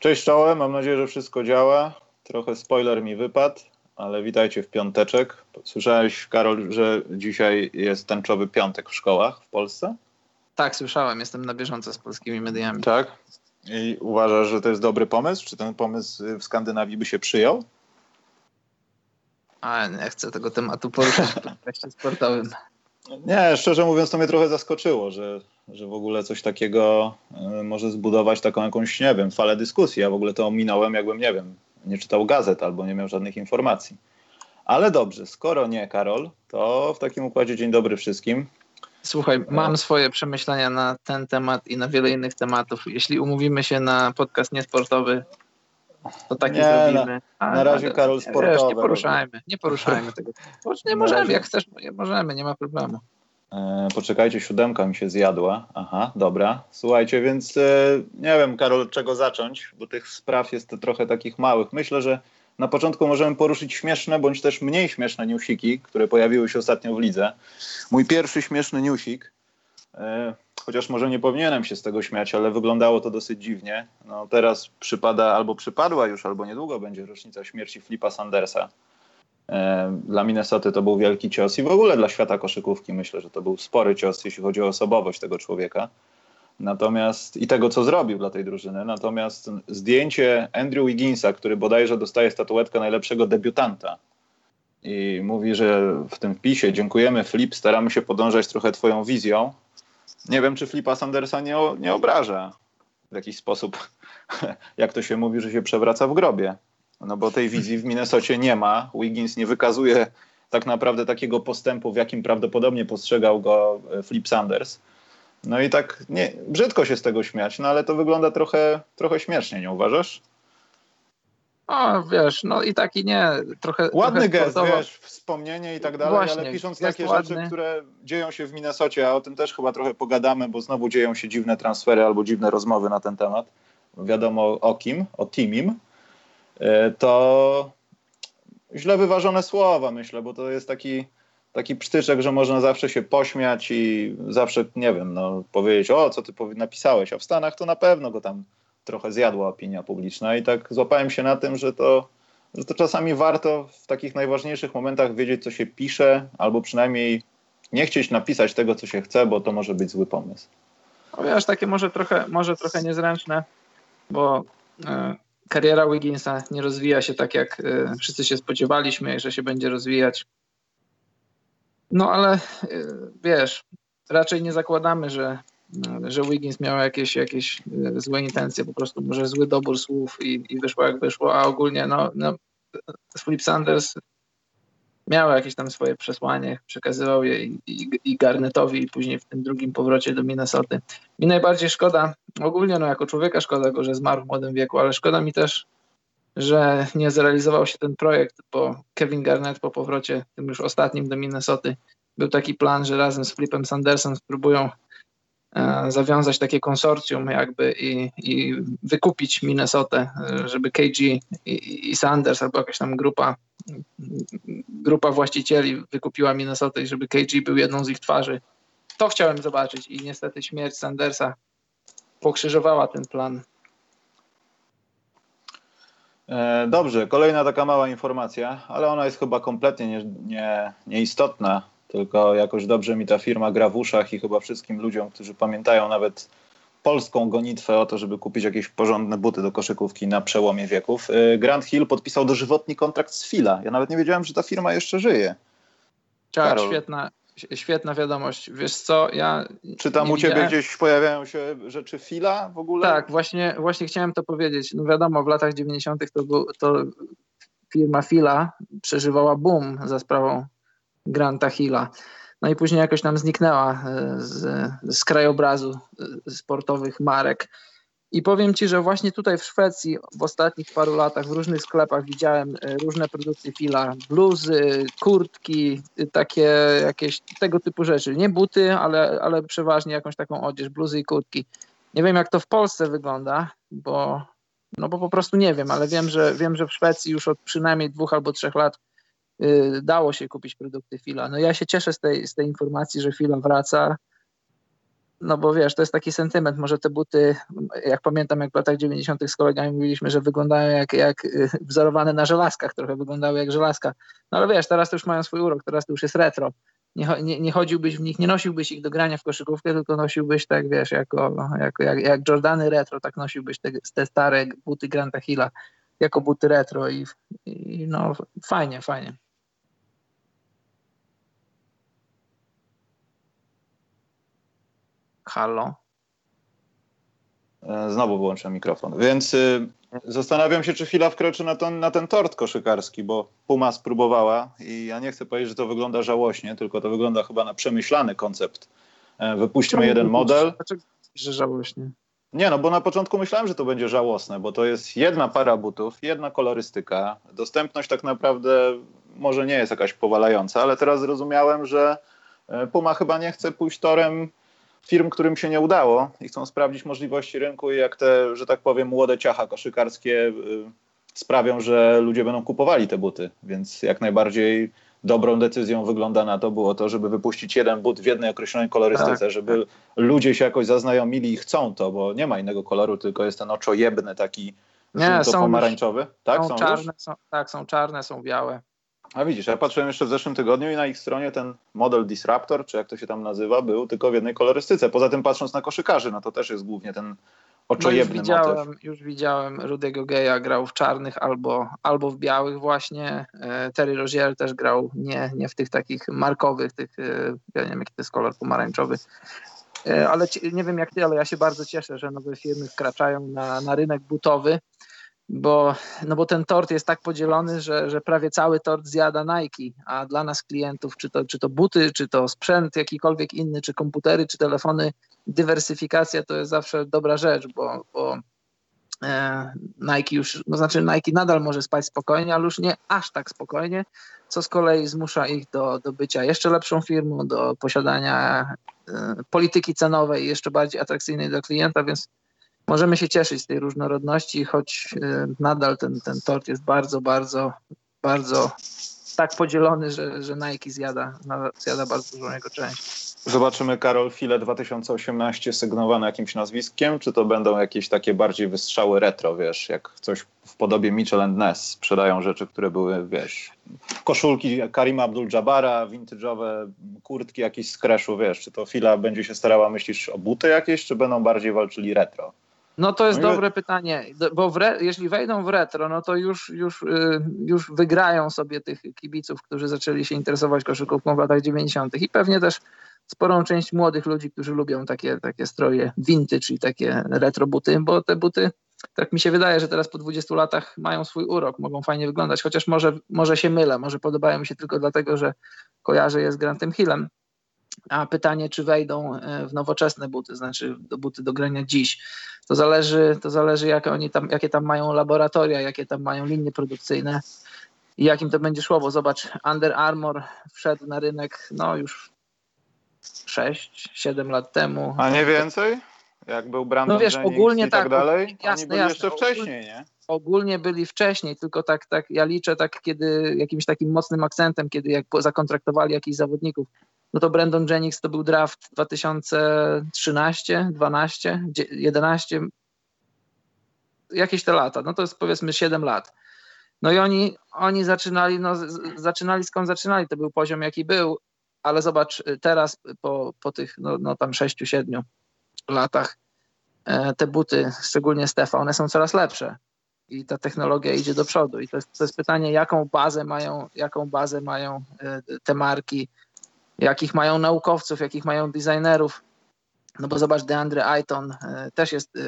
Cześć czołem, mam nadzieję, że wszystko działa. Trochę spoiler mi wypadł, ale witajcie w piąteczek. Słyszałeś, Karol, że dzisiaj jest tęczowy piątek w szkołach w Polsce? Tak, słyszałem, jestem na bieżąco z polskimi mediami. Tak? I uważasz, że to jest dobry pomysł? Czy ten pomysł w Skandynawii by się przyjął? A nie chcę tego tematu poruszać w podcaście sportowym. Nie, szczerze mówiąc, to mnie trochę zaskoczyło, że, że w ogóle coś takiego y, może zbudować taką jakąś, nie wiem, falę dyskusji. Ja w ogóle to ominąłem, jakbym, nie wiem, nie czytał gazet albo nie miał żadnych informacji. Ale dobrze, skoro nie, Karol, to w takim układzie dzień dobry wszystkim. Słuchaj, mam swoje przemyślenia na ten temat i na wiele innych tematów. Jeśli umówimy się na podcast niesportowy, to taki nie, zrobimy. Na, na razie Karol sportowy. Wiesz, nie poruszajmy, nie poruszajmy tego. Nie możemy, razie... jak chcesz, możemy, nie ma problemu. E, poczekajcie, siódemka mi się zjadła. Aha, dobra. Słuchajcie, więc e, nie wiem, Karol, od czego zacząć, bo tych spraw jest trochę takich małych. Myślę, że na początku możemy poruszyć śmieszne, bądź też mniej śmieszne newsiki, które pojawiły się ostatnio w lidze. Mój pierwszy śmieszny newsik chociaż może nie powinienem się z tego śmiać, ale wyglądało to dosyć dziwnie. No, teraz przypada, albo przypadła już, albo niedługo będzie rocznica śmierci Flipa Sandersa. E, dla Minnesoty to był wielki cios i w ogóle dla świata koszykówki myślę, że to był spory cios, jeśli chodzi o osobowość tego człowieka. Natomiast i tego, co zrobił dla tej drużyny. Natomiast zdjęcie Andrew Wigginsa, który bodajże dostaje statuetkę najlepszego debiutanta i mówi, że w tym wpisie dziękujemy Flip, staramy się podążać trochę twoją wizją, nie wiem, czy Flipa Sandersa nie, nie obraża w jakiś sposób, jak to się mówi, że się przewraca w grobie. No bo tej wizji w Minnesocie nie ma. Wiggins nie wykazuje tak naprawdę takiego postępu, w jakim prawdopodobnie postrzegał go e, Flip Sanders. No i tak nie, brzydko się z tego śmiać, no ale to wygląda trochę, trochę śmiesznie, nie uważasz? O, wiesz, no i taki nie, trochę. Ładny trochę gest, wiesz, wspomnienie i tak dalej, Właśnie, ale pisząc takie ładny. rzeczy, które dzieją się w Minnesocie, a o tym też chyba trochę pogadamy, bo znowu dzieją się dziwne transfery albo dziwne rozmowy na ten temat. Wiadomo o kim, o Timim. E, to źle wyważone słowa, myślę, bo to jest taki, taki psztyczek, że można zawsze się pośmiać i zawsze, nie wiem, no, powiedzieć, o, co ty napisałeś, a w Stanach to na pewno go tam trochę zjadła opinia publiczna i tak złapałem się na tym, że to, że to czasami warto w takich najważniejszych momentach wiedzieć, co się pisze, albo przynajmniej nie chcieć napisać tego, co się chce, bo to może być zły pomysł. No wiesz, takie może trochę, może trochę niezręczne, bo y, kariera Wigginsa nie rozwija się tak, jak y, wszyscy się spodziewaliśmy, że się będzie rozwijać. No ale y, wiesz, raczej nie zakładamy, że że Wiggins miał jakieś, jakieś e, złe intencje, po prostu może zły dobór słów i, i wyszło jak wyszło, a ogólnie no, no Philip Sanders miał jakieś tam swoje przesłanie, przekazywał je i, i, i Garnetowi i później w tym drugim powrocie do Minnesoty. Mi najbardziej szkoda, ogólnie no jako człowieka szkoda go, że zmarł w młodym wieku, ale szkoda mi też, że nie zrealizował się ten projekt, bo Kevin Garnett po powrocie, tym już ostatnim do Minnesoty, był taki plan, że razem z Flipem Sandersem spróbują zawiązać takie konsorcjum jakby i, i wykupić Minnesotę, e, żeby KG i, i, Sanders albo jakaś tam grupa grupa właścicieli wykupiła Minnesotę i żeby KG był jedną z ich twarzy. To chciałem zobaczyć i niestety śmierć Sandersa pokrzyżowała ten plan. E, dobrze, kolejna taka mała informacja, ale ona jest chyba kompletnie nie, nie, nieistotna tylko jakoś dobrze mi ta firma gra w uszach i chyba wszystkim ludziom, którzy pamiętają nawet polską gonitwę o to, żeby kupić jakieś porządne buty do koszykówki na przełomie wieków. Y, Grant Hill podpisał dożywotni kontrakt z Fila. Ja nawet nie wiedziałem, że ta firma jeszcze żyje. Tak, świetna, świetna wiadomość. Wiesz co, ja... Czy tam u ciebie widziałem... gdzieś pojawiają się rzeczy Fila w ogóle? Tak, właśnie, właśnie chciałem to powiedzieć. No wiadomo, w latach 90. to, był, to firma Fila przeżywała boom za sprawą Granta Hilla. No i później jakoś nam zniknęła e, z, z krajobrazu e, sportowych marek. I powiem Ci, że właśnie tutaj w Szwecji w ostatnich paru latach w różnych sklepach widziałem e, różne produkcje Fila, bluzy, kurtki, takie jakieś tego typu rzeczy. Nie buty, ale, ale przeważnie jakąś taką odzież, bluzy i kurtki. Nie wiem jak to w Polsce wygląda, bo, no bo po prostu nie wiem, ale wiem, że wiem, że w Szwecji już od przynajmniej dwóch albo trzech lat dało się kupić produkty Fila. No ja się cieszę z tej, z tej informacji, że Fila wraca no bo wiesz, to jest taki sentyment, może te buty, jak pamiętam, jak w latach 90. z kolegami mówiliśmy, że wyglądają jak, jak y, wzorowane na żelazkach, trochę wyglądały jak żelazka. No ale wiesz, teraz to już mają swój urok, teraz to już jest retro. Nie, nie, nie chodziłbyś w nich, nie nosiłbyś ich do grania w koszykówkę, tylko nosiłbyś tak, wiesz, jako, jako jak, jak Jordany retro, tak nosiłbyś te, te stare buty Granta Hilla jako buty retro i, i no fajnie, fajnie. Halo? E, znowu wyłączam mikrofon. Więc y, zastanawiam się, czy chwila wkroczy na ten, na ten tort koszykarski, bo Puma spróbowała i ja nie chcę powiedzieć, że to wygląda żałośnie, tylko to wygląda chyba na przemyślany koncept. E, wypuśćmy jeden model. Dlaczego że żałośnie? Nie, no bo na początku myślałem, że to będzie żałosne, bo to jest jedna para butów, jedna kolorystyka. Dostępność tak naprawdę może nie jest jakaś powalająca, ale teraz zrozumiałem, że e, Puma chyba nie chce pójść torem firm, którym się nie udało i chcą sprawdzić możliwości rynku i jak te, że tak powiem, młode ciacha koszykarskie y, sprawią, że ludzie będą kupowali te buty. Więc jak najbardziej dobrą decyzją wygląda na to było to, żeby wypuścić jeden but w jednej określonej kolorystyce, tak, żeby tak. ludzie się jakoś zaznajomili i chcą to, bo nie ma innego koloru, tylko jest ten oczojebny taki nie, są pomarańczowy. Tak, są, są czarne, są, tak, są czarne, są białe. A widzisz, ja patrzyłem jeszcze w zeszłym tygodniu i na ich stronie ten model Disruptor, czy jak to się tam nazywa, był tylko w jednej kolorystyce. Poza tym patrząc na koszykarzy, no to też jest głównie ten oczojebny no już widziałem, motyw. Już widziałem Rudego Geja grał w czarnych albo, albo w białych właśnie. E, Terry Rozier też grał nie, nie w tych takich markowych, tych, e, ja nie wiem jaki to jest kolor pomarańczowy. E, ale nie wiem jak ty, ale ja się bardzo cieszę, że nowe firmy wkraczają na, na rynek butowy bo, no bo ten tort jest tak podzielony, że, że prawie cały tort zjada Nike, a dla nas klientów, czy to, czy to buty, czy to sprzęt jakikolwiek inny, czy komputery, czy telefony, dywersyfikacja to jest zawsze dobra rzecz, bo, bo e, Nike już, no znaczy Nike nadal może spać spokojnie, ale już nie aż tak spokojnie, co z kolei zmusza ich do, do bycia jeszcze lepszą firmą, do posiadania e, polityki cenowej jeszcze bardziej atrakcyjnej dla klienta, więc możemy się cieszyć z tej różnorodności, choć y, nadal ten, ten tort jest bardzo, bardzo, bardzo tak podzielony, że, że Nike zjada, zjada bardzo dużą jego część. Zobaczymy Karol File 2018 sygnowane jakimś nazwiskiem, czy to będą jakieś takie bardziej wystrzały retro, wiesz, jak coś w podobie Mitchell and Ness sprzedają rzeczy, które były, wiesz, koszulki Karima Abdul-Jabara, vintage'owe kurtki jakieś z kreszu, wiesz, czy to Fila będzie się starała, myślisz, o buty jakieś, czy będą bardziej walczyli retro? No to jest no dobre pytanie, bo re, jeśli wejdą w retro, no to już, już, y, już wygrają sobie tych kibiców, którzy zaczęli się interesować koszykówką w latach 90. i pewnie też sporą część młodych ludzi, którzy lubią takie, takie stroje vintage i takie retro buty, bo te buty, tak mi się wydaje, że teraz po 20 latach mają swój urok, mogą fajnie wyglądać, chociaż może, może się mylę, może podobają mi się tylko dlatego, że kojarzę je z Grantem Hillem, a pytanie, czy wejdą e, w nowoczesne buty, znaczy do buty do grania dziś, to zależy, to zależy jak oni tam, jakie tam mają laboratoria, jakie tam mają linie produkcyjne i jakim to będzie szło, bo zobacz, Under Armour wszedł na rynek no już 6-7 lat temu. A nie więcej? Jak był Brandon no wiesz, Jennings ogólnie i tak, tak dalej? Jasne, Oni byli jasne, jeszcze wcześniej, nie? Ogólnie byli wcześniej, tylko tak, tak ja liczę tak, kiedy jakimś takim mocnym akcentem, kiedy jak zakontraktowali jakichś zawodników, no to Brandon Jennings to był draft 2013, 12, 11, jakieś te lata, no to jest powiedzmy 7 lat. No i oni, oni zaczynali, no, zaczynali skąd zaczynali, to był poziom jaki był, ale zobacz, teraz po, po tych no, no tam 6-7 latach e, te buty, szczególnie Stefa, one są coraz lepsze i ta technologia idzie do przodu. I to jest, to jest pytanie, jaką bazę mają, jaką bazę mają e, te marki, jakich mają naukowców, jakich mają designerów. No bo zobacz, DeAndre Ayton e, też jest e,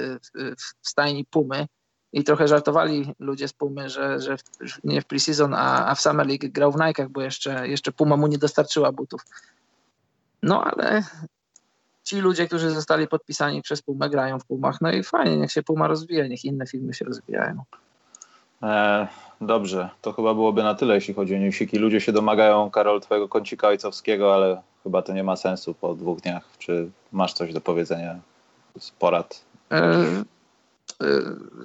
w stajni Pumy i trochę żartowali ludzie z Pumy, że, że nie w preseason, a, a w Summer League grał w Nike'ach, bo jeszcze, jeszcze Puma mu nie dostarczyła butów. No ale ci ludzie, którzy zostali podpisani przez Pumę, grają w Pumach. No i fajnie, niech się Puma rozwija, niech inne filmy się rozwijają. E, dobrze, to chyba byłoby na tyle, jeśli chodzi o newsiki. Ludzie się domagają, Karol, twojego kącika ojcowskiego, ale chyba to nie ma sensu po dwóch dniach. Czy masz coś do powiedzenia z porad? E, e,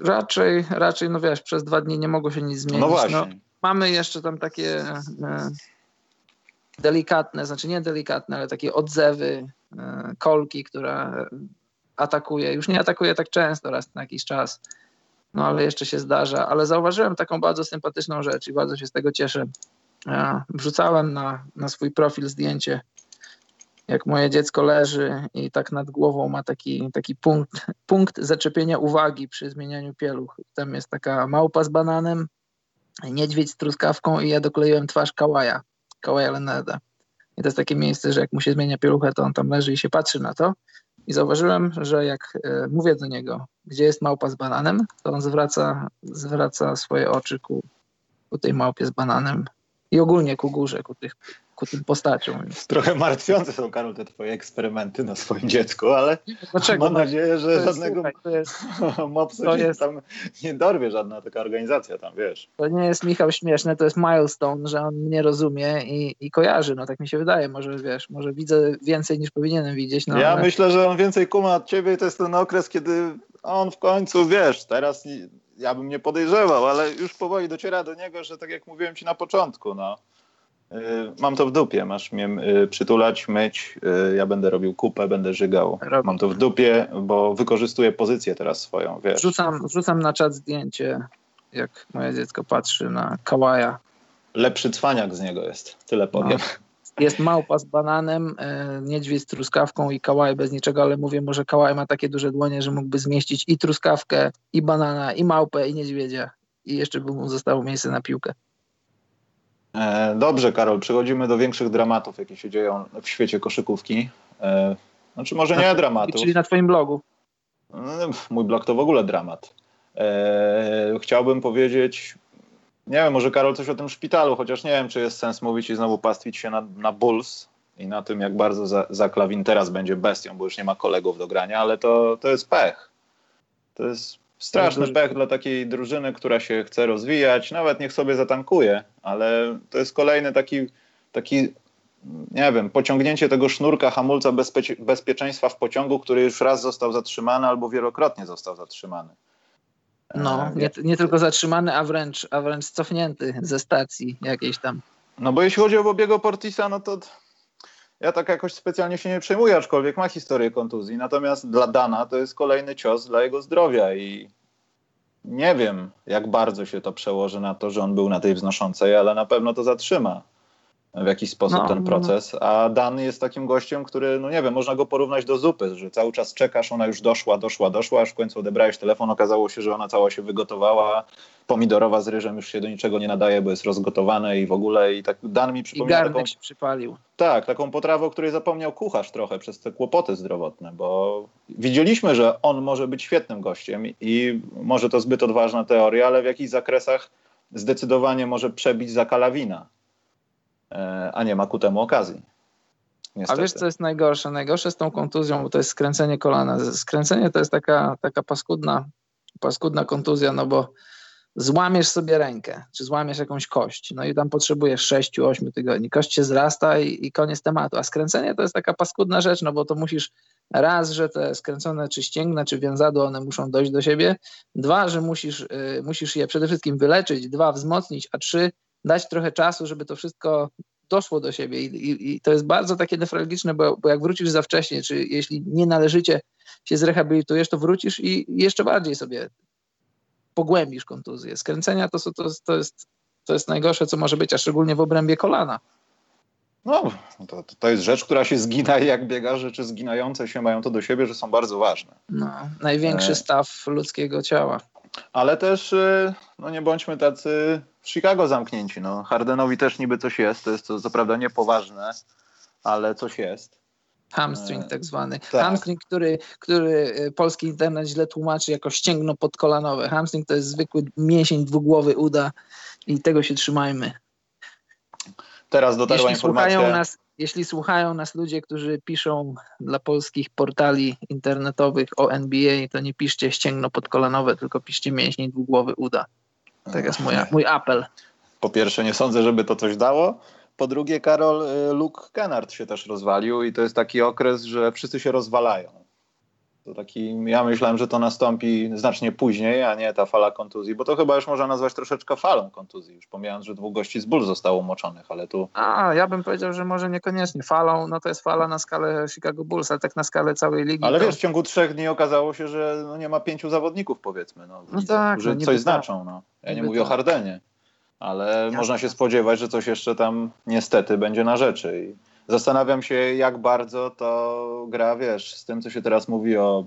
raczej, raczej, no wiesz, przez dwa dni nie mogło się nic zmienić. No właśnie. No, mamy jeszcze tam takie e, delikatne, znaczy nie delikatne, ale takie odzewy kolki, która atakuje. Już nie atakuje tak często, raz na jakiś czas no ale jeszcze się zdarza. Ale zauważyłem taką bardzo sympatyczną rzecz i bardzo się z tego cieszę. Wrzucałem na, na swój profil zdjęcie, jak moje dziecko leży i tak nad głową ma taki, taki punkt, punkt zaczepienia uwagi przy zmienianiu pieluch. Tam jest taka małpa z bananem, niedźwiedź z truskawką i ja dokleiłem twarz Kałaja, Kałaja Leneda. I to jest takie miejsce, że jak mu się zmienia pieluchę, to on tam leży i się patrzy na to. I zauważyłem, że jak e, mówię do niego, gdzie jest małpa z bananem, to on zwraca, zwraca swoje oczy ku, ku tej małpie z bananem i ogólnie ku górze, ku, tych, ku tym postaciom. Trochę martwiące są, Karol, te twoje eksperymenty na swoim dziecku, ale Dlaczego? mam nadzieję, że to żadnego jest, mopsa to jest, tam nie dorwie żadna taka organizacja tam, wiesz. To nie jest, Michał, śmieszne, to jest milestone, że on mnie rozumie i, i kojarzy, no tak mi się wydaje, może wiesz, może widzę więcej niż powinienem widzieć. No, ja ale... myślę, że on więcej kuma od ciebie i to jest ten okres, kiedy on w końcu, wiesz, teraz ja bym nie podejrzewał, ale już powoli dociera do niego, że tak jak mówiłem ci na początku, no, y, mam to w dupie, masz mnie y, przytulać, myć, y, ja będę robił kupę, będę żygał. Mam to w dupie, bo wykorzystuję pozycję teraz swoją, wiesz. Rzucam, rzucam na czat zdjęcie, jak moje dziecko patrzy na kałaja. Lepszy cwaniak z niego jest, tyle powiem. No. Jest małpa z bananem, e, niedźwiedź z truskawką i kałaj bez niczego, ale mówię, może kałaj ma takie duże dłonie, że mógłby zmieścić i truskawkę, i banana, i małpę, i niedźwiedzia. I jeszcze by mu zostało miejsce na piłkę. E, dobrze, Karol, przechodzimy do większych dramatów, jakie się dzieją w świecie koszykówki. E, znaczy, może nie dramatów. Czyli na Twoim blogu. Mój blog to w ogóle dramat. Chciałbym powiedzieć nie wiem, może Karol coś o tym szpitalu, chociaż nie wiem, czy jest sens mówić i znowu pastwić się na, na Bulls i na tym, jak bardzo za, za Klawin teraz będzie bestią, bo już nie ma kolegów do grania, ale to, to jest pech. To jest straszny pech dla takiej drużyny, która się chce rozwijać. Nawet niech sobie zatankuje, ale to jest kolejny taki, taki nie wiem, pociągnięcie tego sznurka hamulca bezpie bezpieczeństwa w pociągu, który już raz został zatrzymany albo wielokrotnie został zatrzymany. No, nie, nie tylko zatrzymany, a wręcz, a wręcz cofnięty ze stacji jakiejś tam. No bo jeśli chodzi o Bobiego Portisa, no to ja tak jakoś specjalnie się nie przejmuję, aczkolwiek ma historię kontuzji. Natomiast dla Dana to jest kolejny cios dla jego zdrowia i nie wiem, jak bardzo się to przełoży na to, że on był na tej wznoszącej, ale na pewno to zatrzyma w jakiś sposób no, ten no, no. proces. A Dan jest takim gościem, który, no nie wiem, można go porównać do zupy, że cały czas czekasz, ona już doszła, doszła, doszła, aż w końcu odebrałeś telefon, okazało się, że ona cała się wygotowała, pomidorowa z ryżem już się do niczego nie nadaje, bo jest rozgotowane i w ogóle i tak Dan mi przypomina I taką, się przypalił. Tak, taką potrawę, o której zapomniał kucharz trochę przez te kłopoty zdrowotne, bo widzieliśmy, że on może być świetnym gościem i może to zbyt odważna teoria, ale w jakichś zakresach zdecydowanie może przebić za kalawina a nie ma ku temu okazji. Niestety. A wiesz, co jest najgorsze? Najgorsze z tą kontuzją, bo to jest skręcenie kolana. Skręcenie to jest taka, taka paskudna, paskudna kontuzja, no bo złamiesz sobie rękę, czy złamiesz jakąś kość, no i tam potrzebujesz 6-8 tygodni. Kość się zrasta i, i, koniec tematu. A skręcenie to jest taka paskudna rzecz, no bo to musisz raz, że te skręcone czy ścięgna, czy więzadła, one muszą dojść do siebie. Dwa, że musisz, y, musisz je przede wszystkim wyleczyć. Dwa, wzmocnić. A trzy, dać trochę czasu, żeby to wszystko doszło do siebie. I, i, i to jest bardzo takie nefralgiczne, bo, bo jak wrócisz za wcześnie, czy jeśli nie należycie się zrehabilitujesz, to wrócisz i jeszcze bardziej sobie pogłębisz kontuzję. Skręcenia to, to, to, jest, to jest najgorsze, co może być, a szczególnie w obrębie kolana. No, to, to jest rzecz, która się zgina i jak biega, rzeczy zginające się mają to do siebie, że są bardzo ważne. No, największy e... staw ludzkiego ciała. Ale też, y, no nie bądźmy tacy w Chicago zamknięci. No. Hardenowi też niby coś jest, to jest to co prawda niepoważne, ale coś jest. Hamstring e, tak zwany. Tak. Hamstring, który, który y, polski internet źle tłumaczy jako ścięgno podkolanowe. Hamstring to jest zwykły mięsień dwugłowy uda i tego się trzymajmy. Teraz dotarła jeśli informacja. Słuchają nas, jeśli słuchają nas ludzie, którzy piszą dla polskich portali internetowych o NBA, to nie piszcie ścięgno podkolanowe, tylko piszcie mięśni dwugłowy uda. Tak jest mój, mój apel. Po pierwsze, nie sądzę, żeby to coś dało. Po drugie, Karol, y, Luke Kennard się też rozwalił i to jest taki okres, że wszyscy się rozwalają. To taki, ja myślałem, że to nastąpi znacznie później, a nie ta fala kontuzji, bo to chyba już można nazwać troszeczkę falą kontuzji, już pomijając, że dwóch gości z ból zostało umoczonych, ale tu... A, ja bym powiedział, że może niekoniecznie. Falą, no to jest fala na skalę Chicago Bulls, ale tak na skalę całej ligi. Ale to... wiesz, w ciągu trzech dni okazało się, że no nie ma pięciu zawodników, powiedzmy, no, no tak, że no, coś znaczą. No. Ja nie mówię tak. o Hardenie, ale można się spodziewać, że coś jeszcze tam niestety będzie na rzeczy. I zastanawiam się, jak bardzo to gra, wiesz, z tym, co się teraz mówi o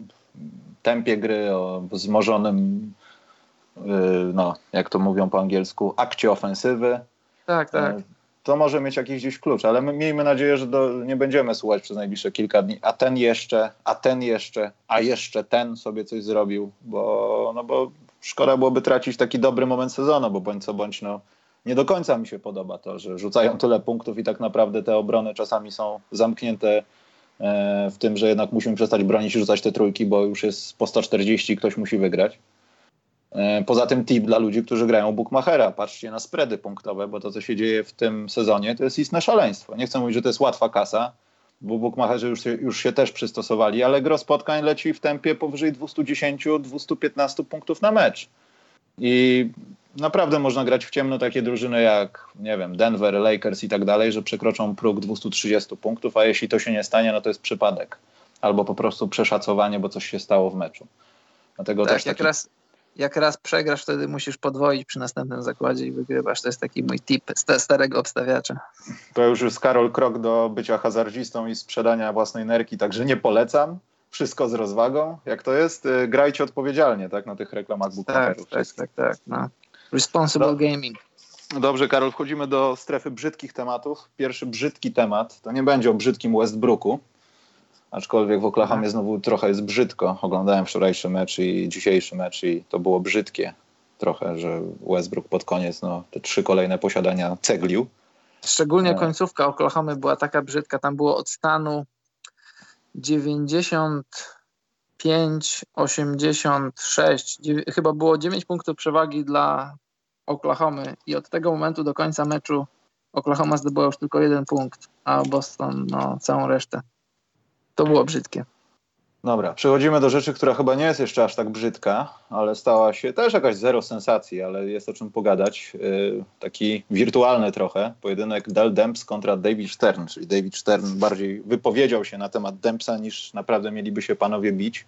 tempie gry, o wzmożonym, y, no, jak to mówią po angielsku, akcie ofensywy. Tak, tak. Y, to może mieć jakiś gdzieś klucz, ale my miejmy nadzieję, że do, nie będziemy słuchać przez najbliższe kilka dni, a ten jeszcze, a ten jeszcze, a jeszcze ten sobie coś zrobił, bo, no bo szkoda byłoby tracić taki dobry moment sezonu, bo bądź co bądź, no, nie do końca mi się podoba to, że rzucają tyle punktów i tak naprawdę te obrony czasami są zamknięte e, w tym, że jednak musimy przestać bronić i rzucać te trójki, bo już jest po 140 i ktoś musi wygrać. E, poza tym tip dla ludzi, którzy grają Bookmachera. Patrzcie na spready punktowe, bo to, co się dzieje w tym sezonie, to jest istne szaleństwo. Nie chcę mówić, że to jest łatwa kasa, bo Bookmacherzy już się, już się też przystosowali, ale gro spotkań leci w tempie powyżej 210-215 punktów na mecz. I naprawdę można grać w ciemno takie drużyny jak, nie wiem, Denver, Lakers i tak dalej, że przekroczą próg 230 punktów, a jeśli to się nie stanie, no to jest przypadek. Albo po prostu przeszacowanie, bo coś się stało w meczu. Dlatego tak, też taki... jak, raz, jak raz przegrasz, wtedy musisz podwoić przy następnym zakładzie i wygrywasz. To jest taki mój tip starego obstawiacza. To już jest Karol krok do bycia hazardzistą i sprzedania własnej nerki, także nie polecam wszystko z rozwagą. Jak to jest? Y, grajcie odpowiedzialnie, tak? Na tych reklamach bookmacherów. Tak, tak, tak, tak. No. Responsible Do, gaming. Dobrze, Karol, wchodzimy do strefy brzydkich tematów. Pierwszy brzydki temat to nie będzie o brzydkim Westbrooku, aczkolwiek w Oklahomie tak. znowu trochę jest brzydko. Oglądałem wczorajszy mecz i dzisiejszy mecz i to było brzydkie trochę, że Westbrook pod koniec no, te trzy kolejne posiadania ceglił. Szczególnie e. końcówka Oklahomy była taka brzydka. Tam było od stanu 95, 86, chyba było 9 punktów przewagi dla Oklahomy i od tego momentu do końca meczu Oklahoma zdobyła już tylko jeden punkt, a Boston no, całą resztę. To było brzydkie. Dobra, przechodzimy do rzeczy, która chyba nie jest jeszcze aż tak brzydka, ale stała się też jakaś zero sensacji, ale jest o czym pogadać. Yy, taki wirtualny trochę pojedynek Del Demps kontra David Stern, czyli David Stern bardziej wypowiedział się na temat Dempsa niż naprawdę mieliby się panowie bić.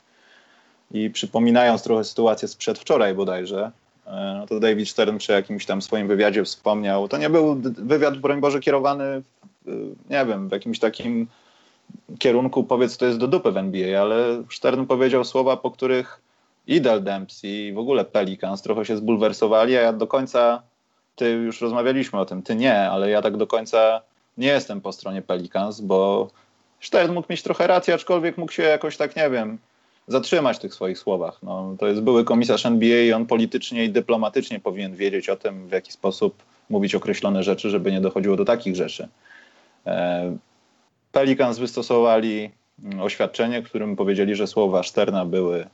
I przypominając trochę sytuację z przedwczoraj bodajże, no to David Stern przy jakimś tam swoim wywiadzie wspomniał, to nie był wywiad, broń Boże, kierowany, w, nie wiem, w jakimś takim kierunku powiedz, to jest do dupy w NBA, ale Stern powiedział słowa, po których Idel Dempsey i w ogóle Pelicans trochę się zbulwersowali, a ja do końca, ty już rozmawialiśmy o tym, ty nie, ale ja tak do końca nie jestem po stronie Pelicans, bo Stern mógł mieć trochę rację, aczkolwiek mógł się jakoś tak, nie wiem, zatrzymać w tych swoich słowach. No, to jest były komisarz NBA i on politycznie i dyplomatycznie powinien wiedzieć o tym, w jaki sposób mówić określone rzeczy, żeby nie dochodziło do takich rzeczy. E, Pelicans wystosowali mm, oświadczenie, w którym powiedzieli, że słowa Szterna były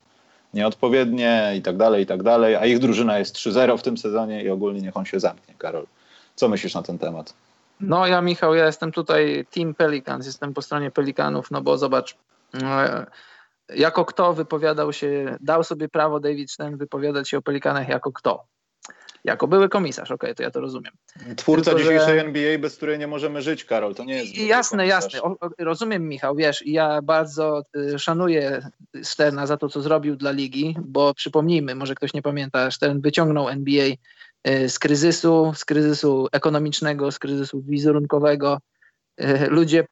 nieodpowiednie i tak dalej, i tak dalej, a ich drużyna jest 3-0 w tym sezonie i ogólnie niech on się zamknie, Karol. Co myślisz na ten temat? No ja Michał, ja jestem tutaj Team Pelicans, jestem po stronie Pelikanów, no bo zobacz, e, jako kto wypowiadał się, dał sobie prawo David Stern wypowiadać się o Pelikanach jako kto? Jako były komisarz, okej, okay, to ja to rozumiem. Twórca Tylko, dzisiejszej że... NBA, bez której nie możemy żyć, Karol, to nie jest. Jasne, jasne. O, rozumiem, Michał, wiesz, ja bardzo y, szanuję Sterna za to, co zrobił dla ligi, bo przypomnijmy, może ktoś nie pamięta, Stern wyciągnął NBA y, z kryzysu, z kryzysu ekonomicznego, z kryzysu wizerunkowego. Y, ludzie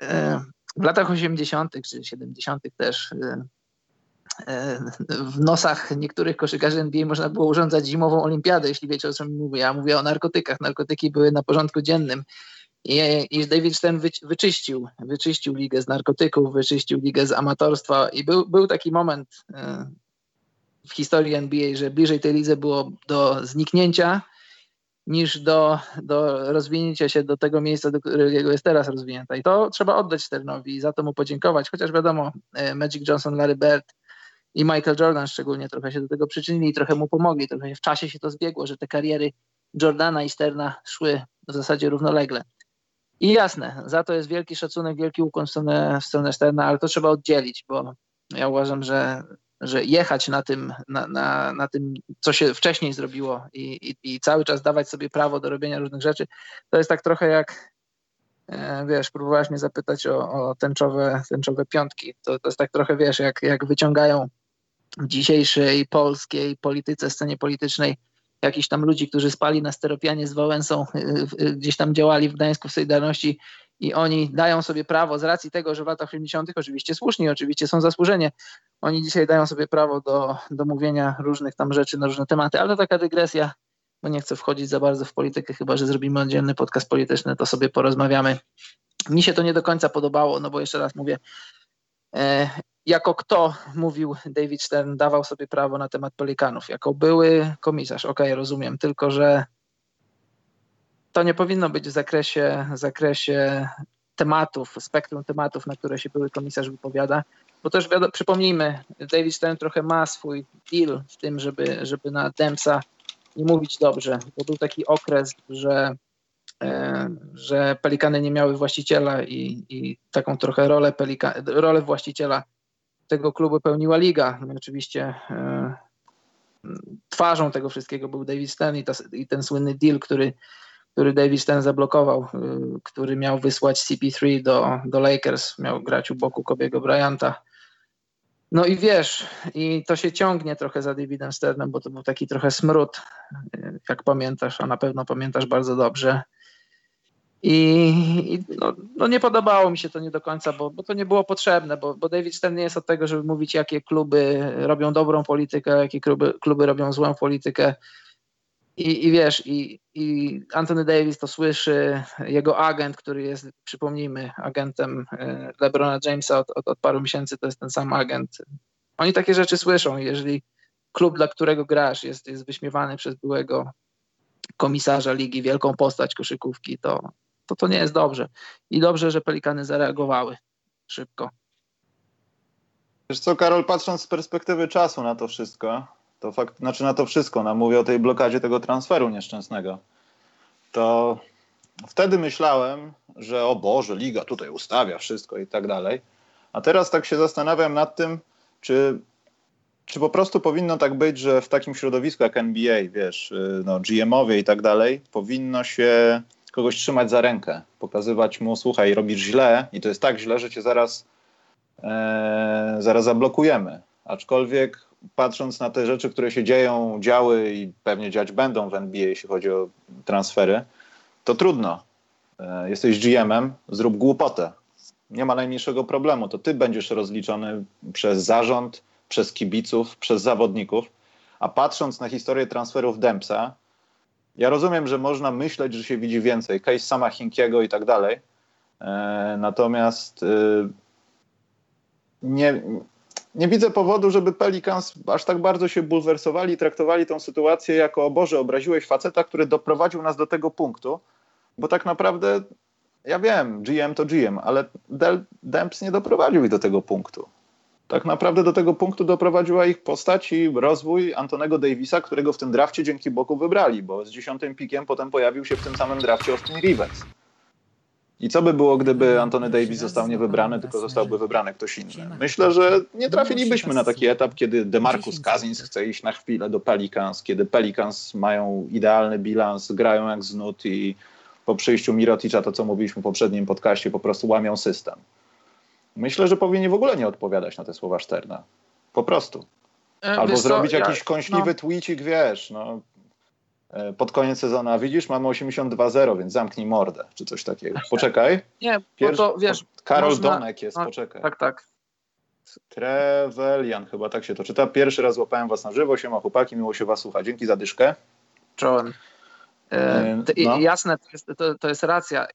w latach 80. czy 70. też w nosach niektórych koszykarzy NBA można było urządzać zimową olimpiadę, jeśli wiecie o czym mówię. Ja mówię o narkotykach. Narkotyki były na porządku dziennym. I, i David Stern wy, wyczyścił, wyczyścił ligę z narkotyków, wyczyścił ligę z amatorstwa i był, był taki moment e, w historii NBA, że bliżej tej lidze było do zniknięcia niż do, do rozwinięcia się do tego miejsca, do którego jest teraz rozwinięta. I to trzeba oddać Sternowi i za to mu podziękować, chociaż wiadomo, e, Magic Johnson, Larry Bird i Michael Jordan szczególnie trochę się do tego przyczynili i trochę mu pomogli, trochę w czasie się to zbiegło, że te kariery Jordana i Sterna szły w zasadzie równolegle. I jasne, za to jest wielki szacunek, wielki ukłon w stronę, w stronę Sterna, ale to trzeba oddzielić, bo ja uważam, że, że jechać na tym, na, na, na tym, co się wcześniej zrobiło i, i, i cały czas dawać sobie prawo do robienia różnych rzeczy, to jest tak trochę jak, e, wiesz, próbowałaś mnie zapytać o, o tęczowe, tęczowe piątki. To, to jest tak trochę, wiesz, jak, jak wyciągają w dzisiejszej polskiej polityce, scenie politycznej jakichś tam ludzi, którzy spali na steropianie z Wałęsą, y, y, gdzieś tam działali w Gdańsku w Solidarności i oni dają sobie prawo z racji tego, że w latach 80. oczywiście słusznie, oczywiście są zasłużenie, oni dzisiaj dają sobie prawo do, do mówienia różnych tam rzeczy na różne tematy, ale to taka dygresja, bo nie chcę wchodzić za bardzo w politykę, chyba że zrobimy oddzielny podcast polityczny, to sobie porozmawiamy. Mi się to nie do końca podobało, no bo jeszcze raz mówię, e, jako kto, mówił David Stern, dawał sobie prawo na temat Pelikanów? Jako były komisarz, okej, okay, rozumiem, tylko że to nie powinno być w zakresie, w zakresie tematów, spektrum tematów, na które się były komisarz wypowiada, bo też wiadomo, przypomnijmy, David Stern trochę ma swój deal z tym, żeby, żeby na Dempsa nie mówić dobrze, bo był taki okres, że e, że pelikany nie miały właściciela i, i taką trochę rolę, pelika, rolę właściciela tego klubu pełniła liga. No oczywiście e, twarzą tego wszystkiego był David Stern i, ta, i, ten słynny deal, który, który David Stern zablokował, e, który miał wysłać CP3 do, do Lakers, miał grać u boku Kobiego Bryanta. No i wiesz, i to się ciągnie trochę za Davidem Sternem, bo to był taki trochę smród, e, jak pamiętasz, a na pewno pamiętasz bardzo dobrze. I, i no, no, nie podobało mi się to nie do końca, bo, bo to nie było potrzebne, bo, bo David Stern nie jest od tego, żeby mówić, jakie kluby robią dobrą politykę, jakie kluby, kluby robią złą politykę. I, i wiesz, i, i Anthony Davis to słyszy, jego agent, który jest, przypomnijmy, agentem e, LeBrona Jamesa od, od, od paru miesięcy, to jest ten sam agent. Oni takie rzeczy słyszą. Jeżeli klub, dla którego grasz, jest, jest wyśmiewany przez byłego komisarza ligi, wielką postać koszykówki, to, to to nie jest dobrze. I dobrze, że Pelikany zareagowały szybko. Wiesz co, Karol, patrząc z perspektywy czasu na to wszystko, to fakt, znaczy na to wszystko, no mówię o tej blokadzie tego transferu nieszczęsnego, to wtedy myślałem, że o Boże, liga tutaj ustawia wszystko i tak dalej. A teraz tak się zastanawiam nad tym, czy, czy po prostu powinno tak być, że w takim środowisku jak NBA, wiesz, y, no, GM-owie i tak dalej, powinno się kogoś trzymać za rękę, pokazywać mu, słuchaj, robisz źle i to jest tak źle, że cię zaraz, e, zaraz zablokujemy. Aczkolwiek patrząc na te rzeczy, które się dzieją, działy i pewnie dziać będą w NBA, jeśli chodzi o transfery, to trudno. E, jesteś GM-em, zrób głupotę. Nie ma najmniejszego problemu. To ty będziesz rozliczony przez zarząd, przez kibiców, przez zawodników. A patrząc na historię transferów Dempsa, ja rozumiem, że można myśleć, że się widzi więcej. Case sama Hinkiego i tak dalej. E, natomiast e, nie, nie widzę powodu, żeby Pelicans aż tak bardzo się bulwersowali i traktowali tą sytuację jako, o Boże, obraziłeś faceta, który doprowadził nas do tego punktu, bo tak naprawdę, ja wiem, GM to GM, ale Del Demps nie doprowadził ich do tego punktu tak naprawdę do tego punktu doprowadziła ich postać i rozwój Antonego Davisa, którego w tym drafcie dzięki Boku wybrali, bo z dziesiątym pikiem potem pojawił się w tym samym drafcie Austin Rivers. I co by było, gdyby Antony Davis został nie wybrany, tylko zostałby wybrany ktoś inny? Myślę, że nie trafilibyśmy na taki etap, kiedy DeMarcus Cousins chce iść na chwilę do Pelicans, kiedy Pelicans mają idealny bilans, grają jak znut i po przyjściu Miroticza, to co mówiliśmy w poprzednim podcaście, po prostu łamią system. Myślę, że powinien w ogóle nie odpowiadać na te słowa Szterna. Po prostu. E, Albo zrobić co, jakiś ja, kąśliwy no. tweetik, wiesz, no, pod koniec sezonu, widzisz, mamy 82-0, więc zamknij mordę, czy coś takiego. Poczekaj. Nie, Pierwszy, to wiesz... Karol można, Donek jest, no, poczekaj. Tak, tak. Trevelian, chyba tak się to czyta. Pierwszy raz złapałem was na żywo, siema chłopaki, miło się was słucha. Dzięki za dyszkę. Czołem. No. Jasne, to jest, to, to jest racja.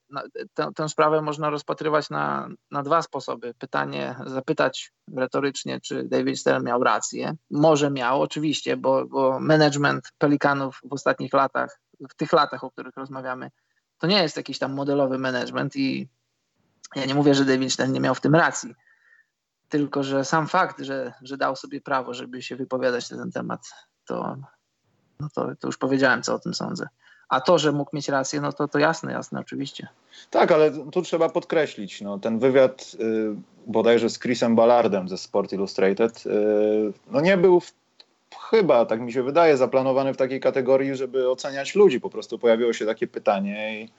Tę, tę, sprawę można rozpatrywać na, na dwa sposoby. Pytanie, zapytać retorycznie, czy David Stern miał rację. Może miał, oczywiście, bo, bo management Pelikanów w ostatnich latach w tych latach, o których rozmawiamy, to nie jest jakiś tam modelowy management i ja nie mówię, że David Stern nie miał w tym racji, tylko że sam fakt, że, że dał sobie prawo, żeby się wypowiadać na ten temat, to, no to, to już powiedziałem, co o tym sądzę. A to, że mógł mieć rację, no to, to jasne, jasne, oczywiście. Tak, ale tu trzeba podkreślić, no, ten wywiad y, bodajże z Chrisem Ballardem ze Sport Illustrated, y, no nie był w, chyba, tak mi się wydaje, zaplanowany w takiej kategorii, żeby oceniać ludzi. Po prostu pojawiło się takie pytanie i,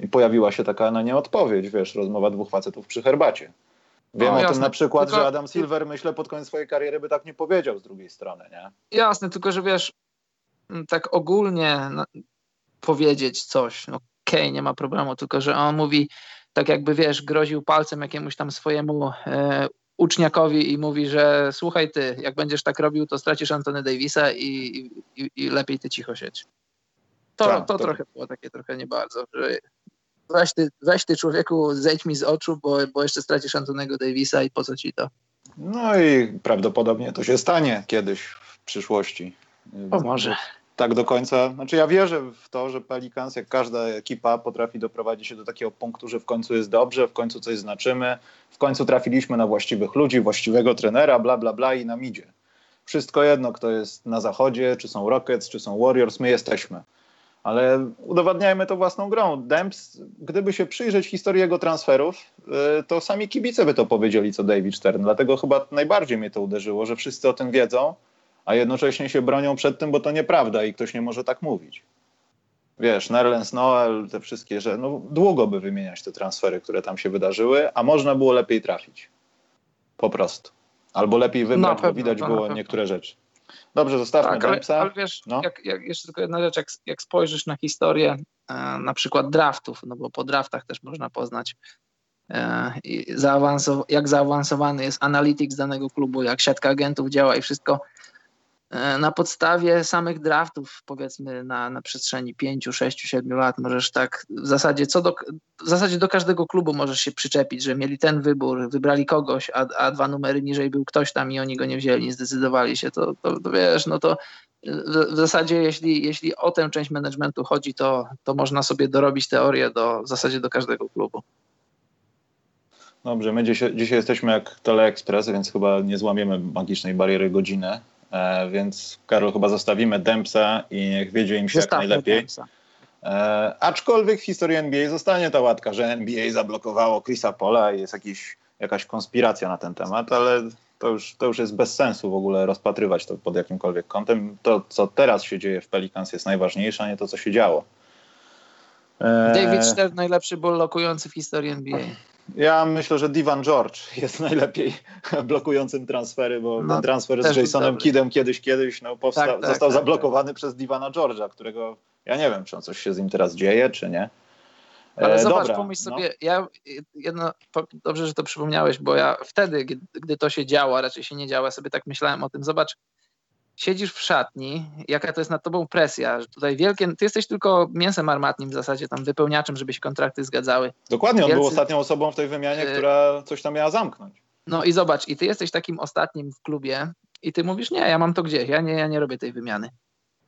i pojawiła się taka na nie odpowiedź, wiesz, rozmowa dwóch facetów przy herbacie. Wiem no, o jasne. tym na przykład, tylko... że Adam Silver, myślę, pod koniec swojej kariery by tak nie powiedział z drugiej strony, nie? Jasne, tylko że wiesz, tak ogólnie powiedzieć coś. No, okej, okay, nie ma problemu, tylko że on mówi, tak jakby wiesz, groził palcem jakiemuś tam swojemu e, uczniakowi i mówi, że słuchaj ty, jak będziesz tak robił, to stracisz Antony Davisa i, i, i lepiej ty cicho siedź. To, tak, to, to, trochę było takie trochę nie bardzo, że weź ty, weź ty człowieku, zejdź mi z oczu, bo, bo jeszcze stracisz Antonego Davisa i po co ci to? No i prawdopodobnie to się stanie kiedyś w przyszłości. O może tak do końca. Znaczy ja wierzę w to, że Pelicans, jak każda ekipa, potrafi doprowadzić się do takiego punktu, że w końcu jest dobrze, w końcu coś znaczymy, w końcu trafiliśmy na właściwych ludzi, właściwego trenera, bla, bla, bla i nam idzie. Wszystko jedno, kto jest na zachodzie, czy są Rockets, czy są Warriors, my jesteśmy. Ale udowadniajmy to własną grą. Demps, gdyby się przyjrzeć historii jego transferów, y, to sami kibice by to powiedzieli, co David Stern. Dlatego chyba najbardziej mnie to uderzyło, że wszyscy o tym wiedzą, a jednocześnie się bronią przed tym, bo to nieprawda i ktoś nie może tak mówić. Wiesz, Nerlens Noel, te wszystkie, że no, długo by wymieniać te transfery, które tam się wydarzyły, a można było lepiej trafić. Po prostu. Albo lepiej wybrać, pewno, bo widać było niektóre rzeczy. Dobrze, zostawmy tak, ale, ale wiesz, no. jak, jak, jeszcze tylko jedna rzecz, jak, jak spojrzysz na historię e, na przykład draftów, no bo po draftach też można poznać e, zaawansow jak zaawansowany jest analytics danego klubu, jak siatka agentów działa i wszystko, na podstawie samych draftów, powiedzmy na, na przestrzeni 5, 6, 7 lat, możesz tak w zasadzie co do, w zasadzie do każdego klubu możesz się przyczepić, że mieli ten wybór, wybrali kogoś, a, a dwa numery niżej był ktoś tam i oni go nie wzięli, nie zdecydowali się, to, to, to wiesz, no to w, w zasadzie jeśli, jeśli o tę część managementu chodzi, to, to można sobie dorobić teorię do, w zasadzie do każdego klubu. Dobrze, my dzisiaj, dzisiaj jesteśmy jak Teleexpress, więc chyba nie złamiemy magicznej bariery godziny. E, więc Karol chyba zostawimy Dempsa i niech wiedzie im się Zostawmy jak najlepiej. Dempsa. E, aczkolwiek w historii NBA zostanie ta łatka, że NBA zablokowało Chrisa Pola i jest jakiś, jakaś konspiracja na ten temat, ale to już, to już jest bez sensu w ogóle rozpatrywać to pod jakimkolwiek kątem. To, co teraz się dzieje w Pelicans jest najważniejsze, a nie to, co się działo. E... David Stern, najlepszy ball lokujący w historii NBA. Ja myślę, że Divan George jest najlepiej blokującym transfery, bo no, ten transfer z Jasonem Kidem kiedyś, kiedyś no, powstał, tak, tak, został tak, zablokowany tak. przez Divana George'a, którego ja nie wiem, czy on coś się z nim teraz dzieje, czy nie. Ale e, zobacz, dobra, pomyśl no. sobie, ja jedno, dobrze, że to przypomniałeś, bo ja wtedy, gdy to się działo, raczej się nie działa, sobie tak myślałem o tym, zobacz, siedzisz w szatni, jaka to jest nad tobą presja, że tutaj wielkie, ty jesteś tylko mięsem armatnim w zasadzie, tam wypełniaczem, żeby się kontrakty zgadzały. Dokładnie, on Wielcy... był ostatnią osobą w tej wymianie, y- która coś tam miała zamknąć. No i zobacz, i ty jesteś takim ostatnim w klubie i ty mówisz, nie, ja mam to gdzieś, ja nie, ja nie robię tej wymiany.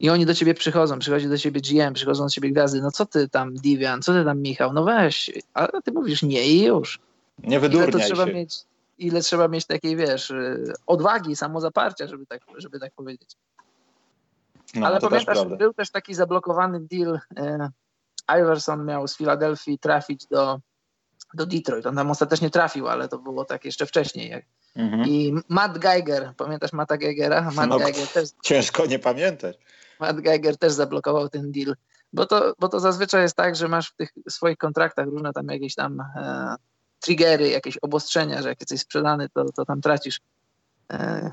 I oni do ciebie przychodzą, przychodzi do ciebie GM, przychodzą do ciebie gwiazdy, no co ty tam Divian, co ty tam Michał, no weź, ale ty mówisz nie i już. Nie wydurniaj to trzeba się. Mieć, ile trzeba mieć takiej, wiesz, y, odwagi, samozaparcia, żeby tak, żeby tak powiedzieć. No, Ale pamiętasz, też był też taki zablokowany deal. E, Iverson miał z Filadelfii trafić do, do Detroit. On tam ostatecznie trafił, ale to było tak jeszcze wcześniej. Jak... Mhm. I Matt Geiger, pamiętasz Matta Geigera? Matt no, Geiger też, ciężko nie pamiętać. Matt Geiger też zablokował ten deal. Bo to, bo to zazwyczaj jest tak, że masz w tych swoich kontraktach różne tam jakieś tam e, triggery, jakieś obostrzenia, że jak jesteś sprzedany, to, to tam tracisz e,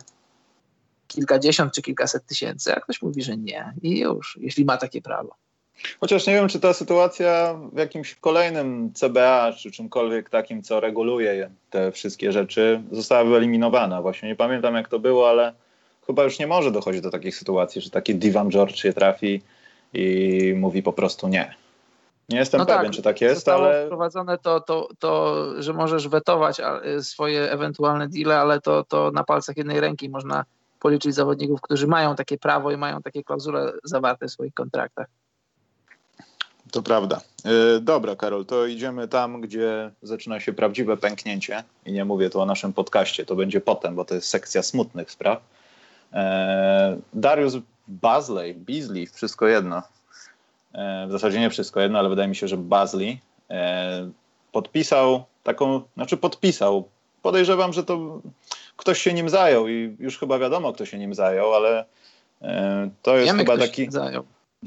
kilkadziesiąt czy kilkaset tysięcy, a ktoś mówi, że nie i już, jeśli ma takie prawo. Chociaż nie wiem, czy ta sytuacja w jakimś kolejnym CBA, czy czymkolwiek takim, co reguluje te wszystkie rzeczy, została wyeliminowana. Właśnie nie pamiętam, jak to było, ale chyba już nie może dochodzić do takich sytuacji, że taki Divan George się trafi i mówi po prostu nie. Nie jestem no pewien, tak, czy tak jest, ale. wprowadzone to, to, to, że możesz wetować swoje ewentualne deale, ale to, to na palcach jednej ręki można policzyć zawodników, którzy mają takie prawo i mają takie klauzule zawarte w swoich kontraktach. To prawda. Yy, dobra, Karol, to idziemy tam, gdzie zaczyna się prawdziwe pęknięcie. I nie mówię tu o naszym podcaście, to będzie potem, bo to jest sekcja smutnych spraw. Yy, Darius Bazley, Beasley, wszystko jedno. Yy, w zasadzie nie wszystko jedno, ale wydaje mi się, że Bazley podpisał taką, znaczy podpisał. Podejrzewam, że to ktoś się nim zajął i już chyba wiadomo, kto się nim zajął, ale to jest Wiemy, chyba taki.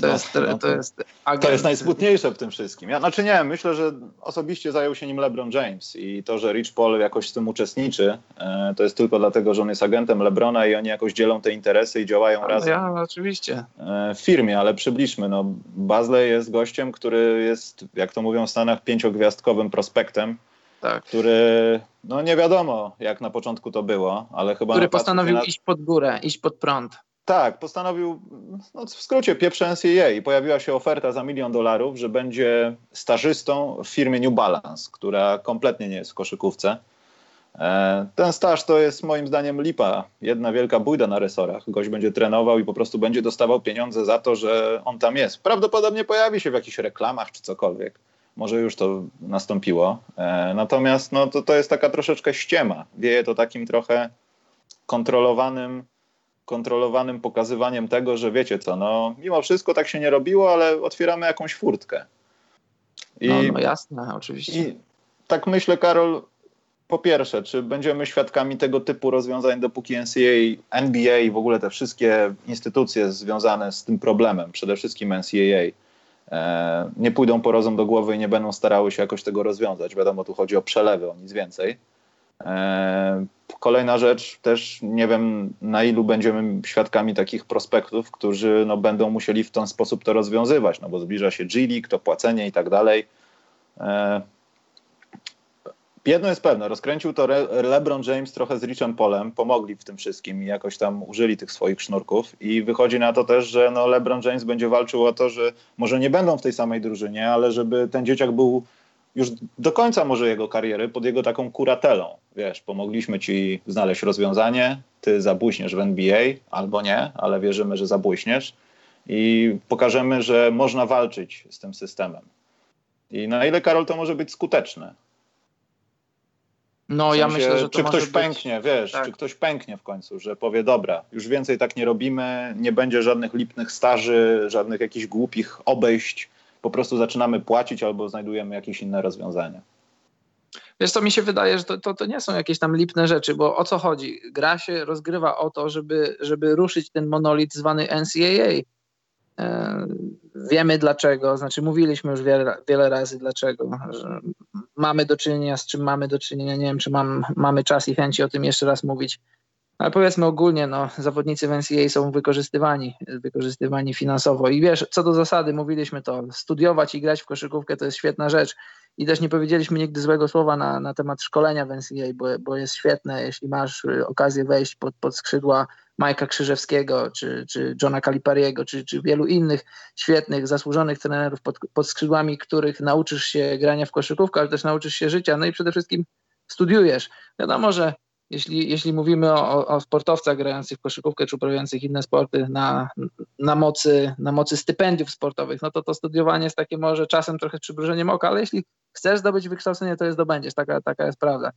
To, no, jest, no, to, jest agent. to jest najsmutniejsze w tym wszystkim. Ja, znaczy nie, myślę, że osobiście zajął się nim LeBron James i to, że Rich Paul jakoś z tym uczestniczy, e, to jest tylko dlatego, że on jest agentem LeBrona i oni jakoś dzielą te interesy i działają razem. Ja, oczywiście. E, w firmie, ale przybliżmy. No, Bazley jest gościem, który jest, jak to mówią w Stanach, pięciogwiazdkowym prospektem, tak. który, no nie wiadomo jak na początku to było, ale chyba... Który postanowił iść pod górę, iść pod prąd. Tak, postanowił, no w skrócie, pieprze NCAA i pojawiła się oferta za milion dolarów, że będzie stażystą w firmie New Balance, która kompletnie nie jest w koszykówce. E, ten staż to jest moim zdaniem lipa, jedna wielka bójda na resorach. Gość będzie trenował i po prostu będzie dostawał pieniądze za to, że on tam jest. Prawdopodobnie pojawi się w jakichś reklamach czy cokolwiek. Może już to nastąpiło. E, natomiast no, to, to jest taka troszeczkę ściema. Wieje to takim trochę kontrolowanym kontrolowanym pokazywaniem tego, że wiecie co, no mimo wszystko tak się nie robiło, ale otwieramy jakąś furtkę. I, no, no jasne, oczywiście. I tak myślę, Karol, po pierwsze, czy będziemy świadkami tego typu rozwiązań, dopóki NCAA, NBA i w ogóle te wszystkie instytucje związane z tym problemem, przede wszystkim NCAA, e, nie pójdą po rozum do głowy i nie będą starały się jakoś tego rozwiązać. Wiadomo, tu chodzi o przelewy, o nic więcej. E, kolejna rzecz, też nie wiem na ilu będziemy świadkami takich prospektów, którzy no, będą musieli w ten sposób to rozwiązywać, no bo zbliża się G-League, to płacenie i tak dalej. E, jedno jest pewne, rozkręcił to LeBron James trochę z Richem Polem, pomogli w tym wszystkim i jakoś tam użyli tych swoich sznurków i wychodzi na to też, że no LeBron James będzie walczył o to, że może nie będą w tej samej drużynie, ale żeby ten dzieciak był już do końca może jego kariery pod jego taką kuratelą. Wiesz, pomogliśmy ci znaleźć rozwiązanie, ty zabłyśniesz w NBA albo nie, ale wierzymy, że zabłyśniesz i pokażemy, że można walczyć z tym systemem. I na ile, Karol, to może być skuteczne? No, w sensie, ja myślę, że to Czy ktoś być... pęknie, wiesz, tak. czy ktoś pęknie w końcu, że powie, dobra, już więcej tak nie robimy, nie będzie żadnych lipnych staży, żadnych jakichś głupich obejść, po prostu zaczynamy płacić albo znajdujemy jakieś inne rozwiązania. Wiesz co, mi się wydaje, że to, to, to, nie są jakieś tam lipne rzeczy, bo o co chodzi? Gra się rozgrywa o to, żeby, żeby ruszyć ten monolit zwany NCAA. E, wiemy dlaczego, znaczy mówiliśmy już wiele, wiele razy dlaczego, mamy do czynienia z czym mamy do czynienia, nie wiem czy mam, mamy czas i chęci o tym jeszcze raz mówić, ale powiedzmy ogólnie, no, zawodnicy w NCAA są wykorzystywani, wykorzystywani finansowo. I wiesz, co do zasady, mówiliśmy to, studiować i grać w koszykówkę to jest świetna rzecz. I też nie powiedzieliśmy nigdy złego słowa na, na temat szkolenia w NCAA, bo, bo jest świetne, jeśli masz y, okazję wejść pod, pod skrzydła Majka Krzyżewskiego, czy, czy Johna Calipariego, czy, czy wielu innych świetnych, zasłużonych trenerów pod, pod skrzydłami, których nauczysz się grania w koszykówkę, ale też nauczysz się życia, no i przede wszystkim studiujesz. Wiadomo, że jeśli, jeśli mówimy o, o sportowcach grających w koszykówkę czy uprawiających inne sporty na, na, mocy, na mocy stypendiów sportowych, no to to studiowanie jest takie może czasem trochę przybrużeniem oka, ale jeśli chcesz zdobyć wykształcenie, to je zdobędziesz, taka, taka jest prawda.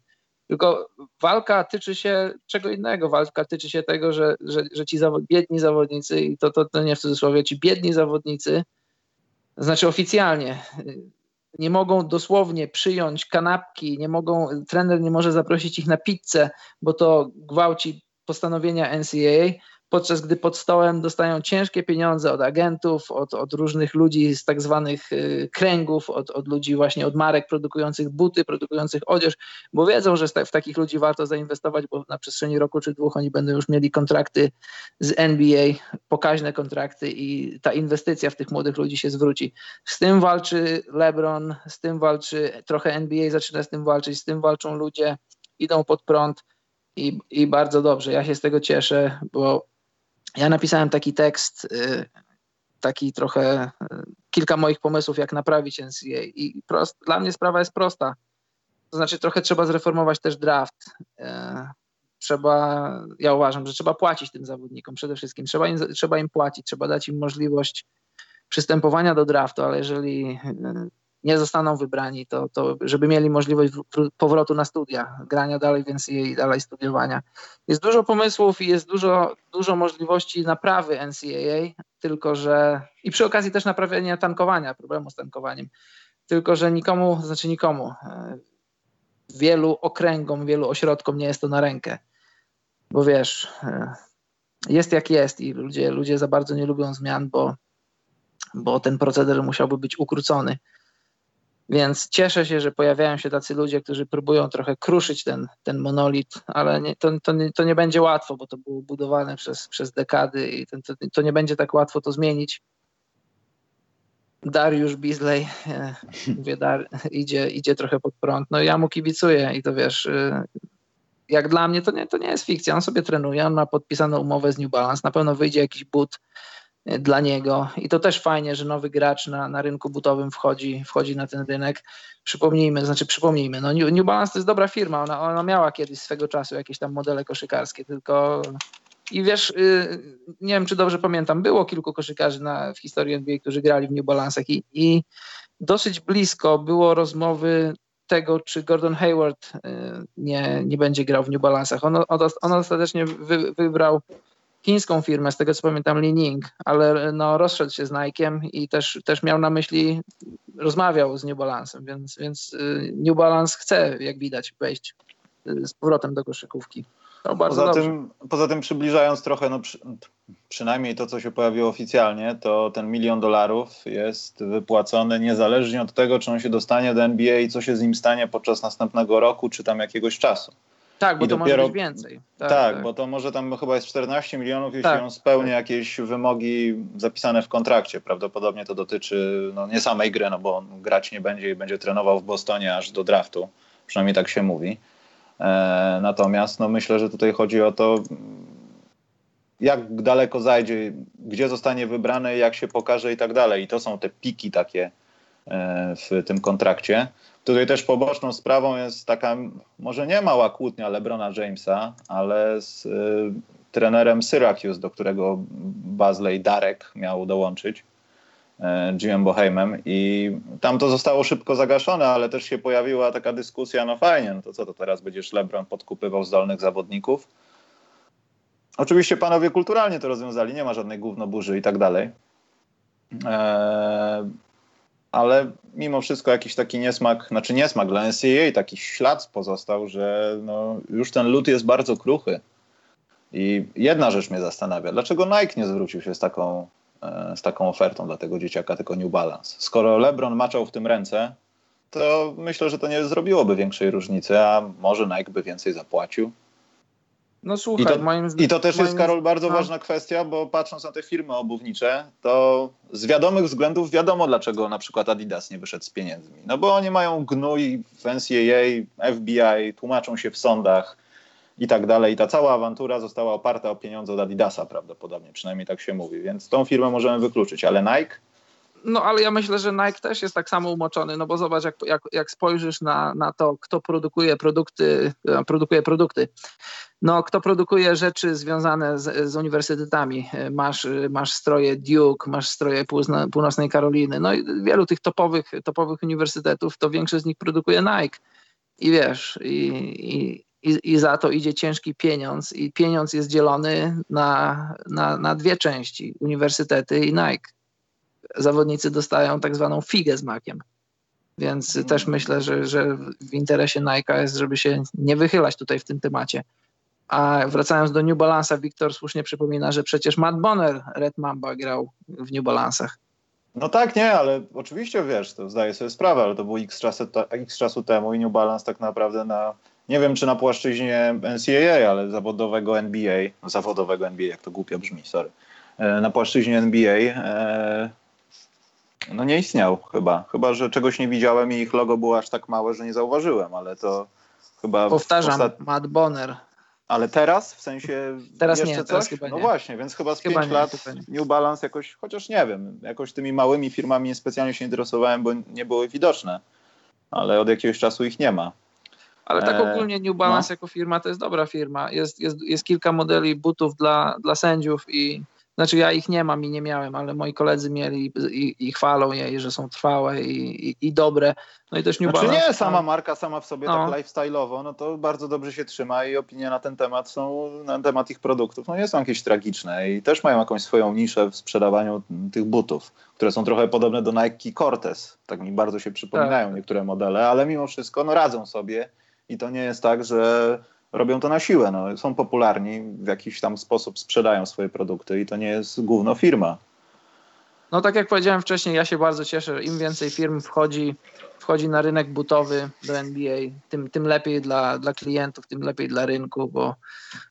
Tylko walka tyczy się czego innego. Walka tyczy się tego, że, że, że ci zawod, biedni zawodnicy, i to, to, to nie w cudzysłowie, ci biedni zawodnicy, znaczy oficjalnie, nie mogą dosłownie przyjąć kanapki, nie mogą, trener nie może zaprosić ich na pizzę, bo to gwałci postanowienia NCAA, podczas gdy pod stołem dostają ciężkie pieniądze od agentów, od, od różnych ludzi z tak zwanych y, kręgów, od, od ludzi właśnie od marek produkujących buty, produkujących odzież, bo wiedzą, że w takich ludzi warto zainwestować, bo na przestrzeni roku czy dwóch oni będą już mieli kontrakty z NBA, pokaźne kontrakty i ta inwestycja w tych młodych ludzi się zwróci. Z tym walczy LeBron, z tym walczy trochę NBA, zaczyna z tym walczyć, z tym walczą ludzie, idą pod prąd. I, I bardzo dobrze, ja się z tego cieszę, bo ja napisałem taki tekst, y, taki trochę, y, kilka moich pomysłów, jak naprawić NCA i prost, dla mnie sprawa jest prosta. To znaczy trochę trzeba zreformować też draft. Y, trzeba, ja uważam, że trzeba płacić tym zawodnikom przede wszystkim. Trzeba im, trzeba im płacić, trzeba dać im możliwość przystępowania do draftu, ale jeżeli nie zostaną wybrani, to, to żeby mieli możliwość powrotu na studia, grania dalej więc i dalej studiowania. Jest dużo pomysłów i jest dużo, dużo możliwości naprawy NCAA, tylko że i przy okazji też naprawienia tankowania, problemu z tankowaniem. Tylko, że nikomu, znaczy nikomu, e, wielu okręgom, wielu ośrodkom nie jest to na rękę. Bo wiesz, e, jest jak jest i ludzie, ludzie za bardzo nie lubią zmian, bo, bo ten proceder musiałby być ukrócony. Więc cieszę się, że pojawiają się tacy ludzie, którzy próbują trochę kruszyć ten, ten monolit, ale nie, to, to, nie, to nie będzie łatwo, bo to było budowane przez, przez dekady i to, to, to nie będzie tak łatwo to zmienić. Dariusz Beasley e, mówię, Dar, idzie, idzie trochę pod prąd. No ja mu kibicuję i to wiesz, e, jak dla mnie to nie, to nie jest fikcja. On sobie trenuje, on ma podpisaną umowę z New Balance, na pewno wyjdzie jakiś but dla niego i to też fajnie, że nowy gracz na, na rynku butowym wchodzi, wchodzi na ten rynek. Przypomnijmy, znaczy przypomnijmy, no New, New Balance to jest dobra firma, ona, ona miała kiedyś swego czasu jakieś tam modele koszykarskie, tylko i wiesz, y, nie wiem, czy dobrze pamiętam, było kilku koszykarzy na, w historii NBA, którzy grali w New Balance'ach i, i dosyć blisko było rozmowy tego, czy Gordon Hayward y, nie, nie będzie grał w New Balance'ach. On, on ostatecznie wy, wybrał chińską firmę, z tego co pamiętam Li-Ning, ale no, rozszedł się z Nike'em i też, też miał na myśli, rozmawiał z New Balance'em, więc, więc y, New Balance chce, jak widać, wejść z powrotem do koszykówki. No, poza, tym, poza tym przybliżając trochę, no przy, przynajmniej to, co się pojawiło oficjalnie, to ten milion dolarów jest wypłacony niezależnie od tego, czy on się dostanie do NBA i co się z nim stanie podczas następnego roku, czy tam jakiegoś czasu. Tak, bo I to dopiero, może być więcej. Tak, tak, tak, bo to może tam chyba jest 14 milionów, jeśli tak, on spełni tak. jakieś wymogi zapisane w kontrakcie. Prawdopodobnie to dotyczy no, nie samej gry, no bo on grać nie będzie i będzie trenował w Bostonie aż do draftu. Przynajmniej tak się mówi. E, natomiast no, myślę, że tutaj chodzi o to, jak daleko zajdzie, gdzie zostanie wybrany, jak się pokaże i tak dalej. I to są te piki takie w tym kontrakcie. Tutaj też poboczną sprawą jest taka, może nie mała kłótnia Lebrona Jamesa, ale z y, trenerem Syracuse, do którego Bazley Darek miał dołączyć. E, Jimem Boheimem i tam to zostało szybko zagaszone, ale też się pojawiła taka dyskusja, no fajnie, no to co to teraz będziesz LeBron podkupywał zdolnych zawodników? Oczywiście panowie kulturalnie to rozwiązali, nie ma żadnej gównoburzy i tak dalej. Eee, ale mimo wszystko jakiś taki niesmak, znaczy niesmak dla NCAA, taki ślad pozostał, że no, już ten lód jest bardzo kruchy. I jedna rzecz mnie zastanawia, dlaczego Nike nie zwrócił się z taką E, z taką ofertą dla tego dzieciaka, tylko New Balance. Skoro LeBron maczał w tym ręce, to myślę, że to nie zrobiłoby większej różnicy, a może Nike by więcej zapłacił. No słuchaj, I to, moim I to też jest, Karol, bardzo no. ważna kwestia, bo patrząc na te firmy obuwnicze, to z wiadomych względów wiadomo, dlaczego na przykład Adidas nie wyszedł z pieniędzmi. No bo oni mają gnój w NCAA, FBI, tłumaczą się w sądach, i tak dalej. I ta cała awantura została oparta o pieniądze od Adidasa prawdopodobnie, przynajmniej tak się mówi. Więc tą firmę możemy wykluczyć, ale Nike no ale ja myślę, że Nike też jest tak samo umoczony, no bo zobacz, jak, jak, jak spojrzysz na, na to, kto produkuje produkty, e, produkuje produkty. No, kto produkuje rzeczy związane z, z uniwersytetami. E, masz, masz stroje Duke, masz stroje Północnej Karoliny, no i wielu tych topowych, topowych uniwersytetów, to większość z nich produkuje Nike. I wiesz, i, i i, za to idzie ciężki pieniądz i pieniądz jest dzielony na, na, na dwie części, uniwersytety i Nike. Zawodnicy dostają tak zwaną figę z makiem. Więc też myślę, że, że w interesie Nike jest, żeby się nie wychylać tutaj w tym temacie. A wracając do New Balance'a, Wiktor słusznie przypomina, że przecież Matt Bonner, Red Mamba, grał w New Balance'ach. No tak, nie, ale oczywiście wiesz, to zdaję sobie sprawę, ale to było x czasu, x czasu temu i New Balance tak naprawdę na nie wiem czy na płaszczyźnie NCAA, ale zawodowego NBA, no, zawodowego NBA, jak to głupio brzmi, sorry, e, na płaszczyźnie NBA e, no nie istniał chyba. Chyba, że czegoś nie widziałem i ich logo było aż tak małe, że nie zauważyłem, ale to chyba... Powtarzam, ostat... Matt Bonner. Ale teraz? W sensie teraz jeszcze nie, coś? Teraz chyba no nie. właśnie, więc chyba z chyba 5 nie, lat New Balance jakoś, chociaż nie wiem, jakoś tymi małymi firmami specjalnie się interesowałem, bo nie były widoczne. Ale od jakiegoś czasu ich nie ma. Ale tak e, ogólnie New Balance no. jako firma to jest dobra firma. Jest, jest, jest kilka modeli butów dla, dla sędziów i znaczy ja ich nie mam i nie miałem, ale moi koledzy mieli i, i chwalą je, że są trwałe i, i, i, dobre. No i też New znaczy Balance. nie, sama marka sama w sobie no. tak lifestyle'owo, no to bardzo dobrze się trzyma i opinie na ten temat są, na temat ich produktów, no nie są jakieś tragiczne i też mają jakąś swoją niszę w sprzedawaniu tych butów, które są trochę podobne do Nike Cortez. Tak mi bardzo się przypominają tak. niektóre modele, ale mimo wszystko no radzą sobie i to nie jest tak, że robią to na siłę. No. Są popularni, w jakiś tam sposób sprzedają swoje produkty i to nie jest główno firma. No tak jak powiedziałem wcześniej, ja się bardzo cieszę, im więcej firm wchodzi, wchodzi na rynek butowy do NBA, tym, tym lepiej dla, dla klientów, tym lepiej dla rynku, bo,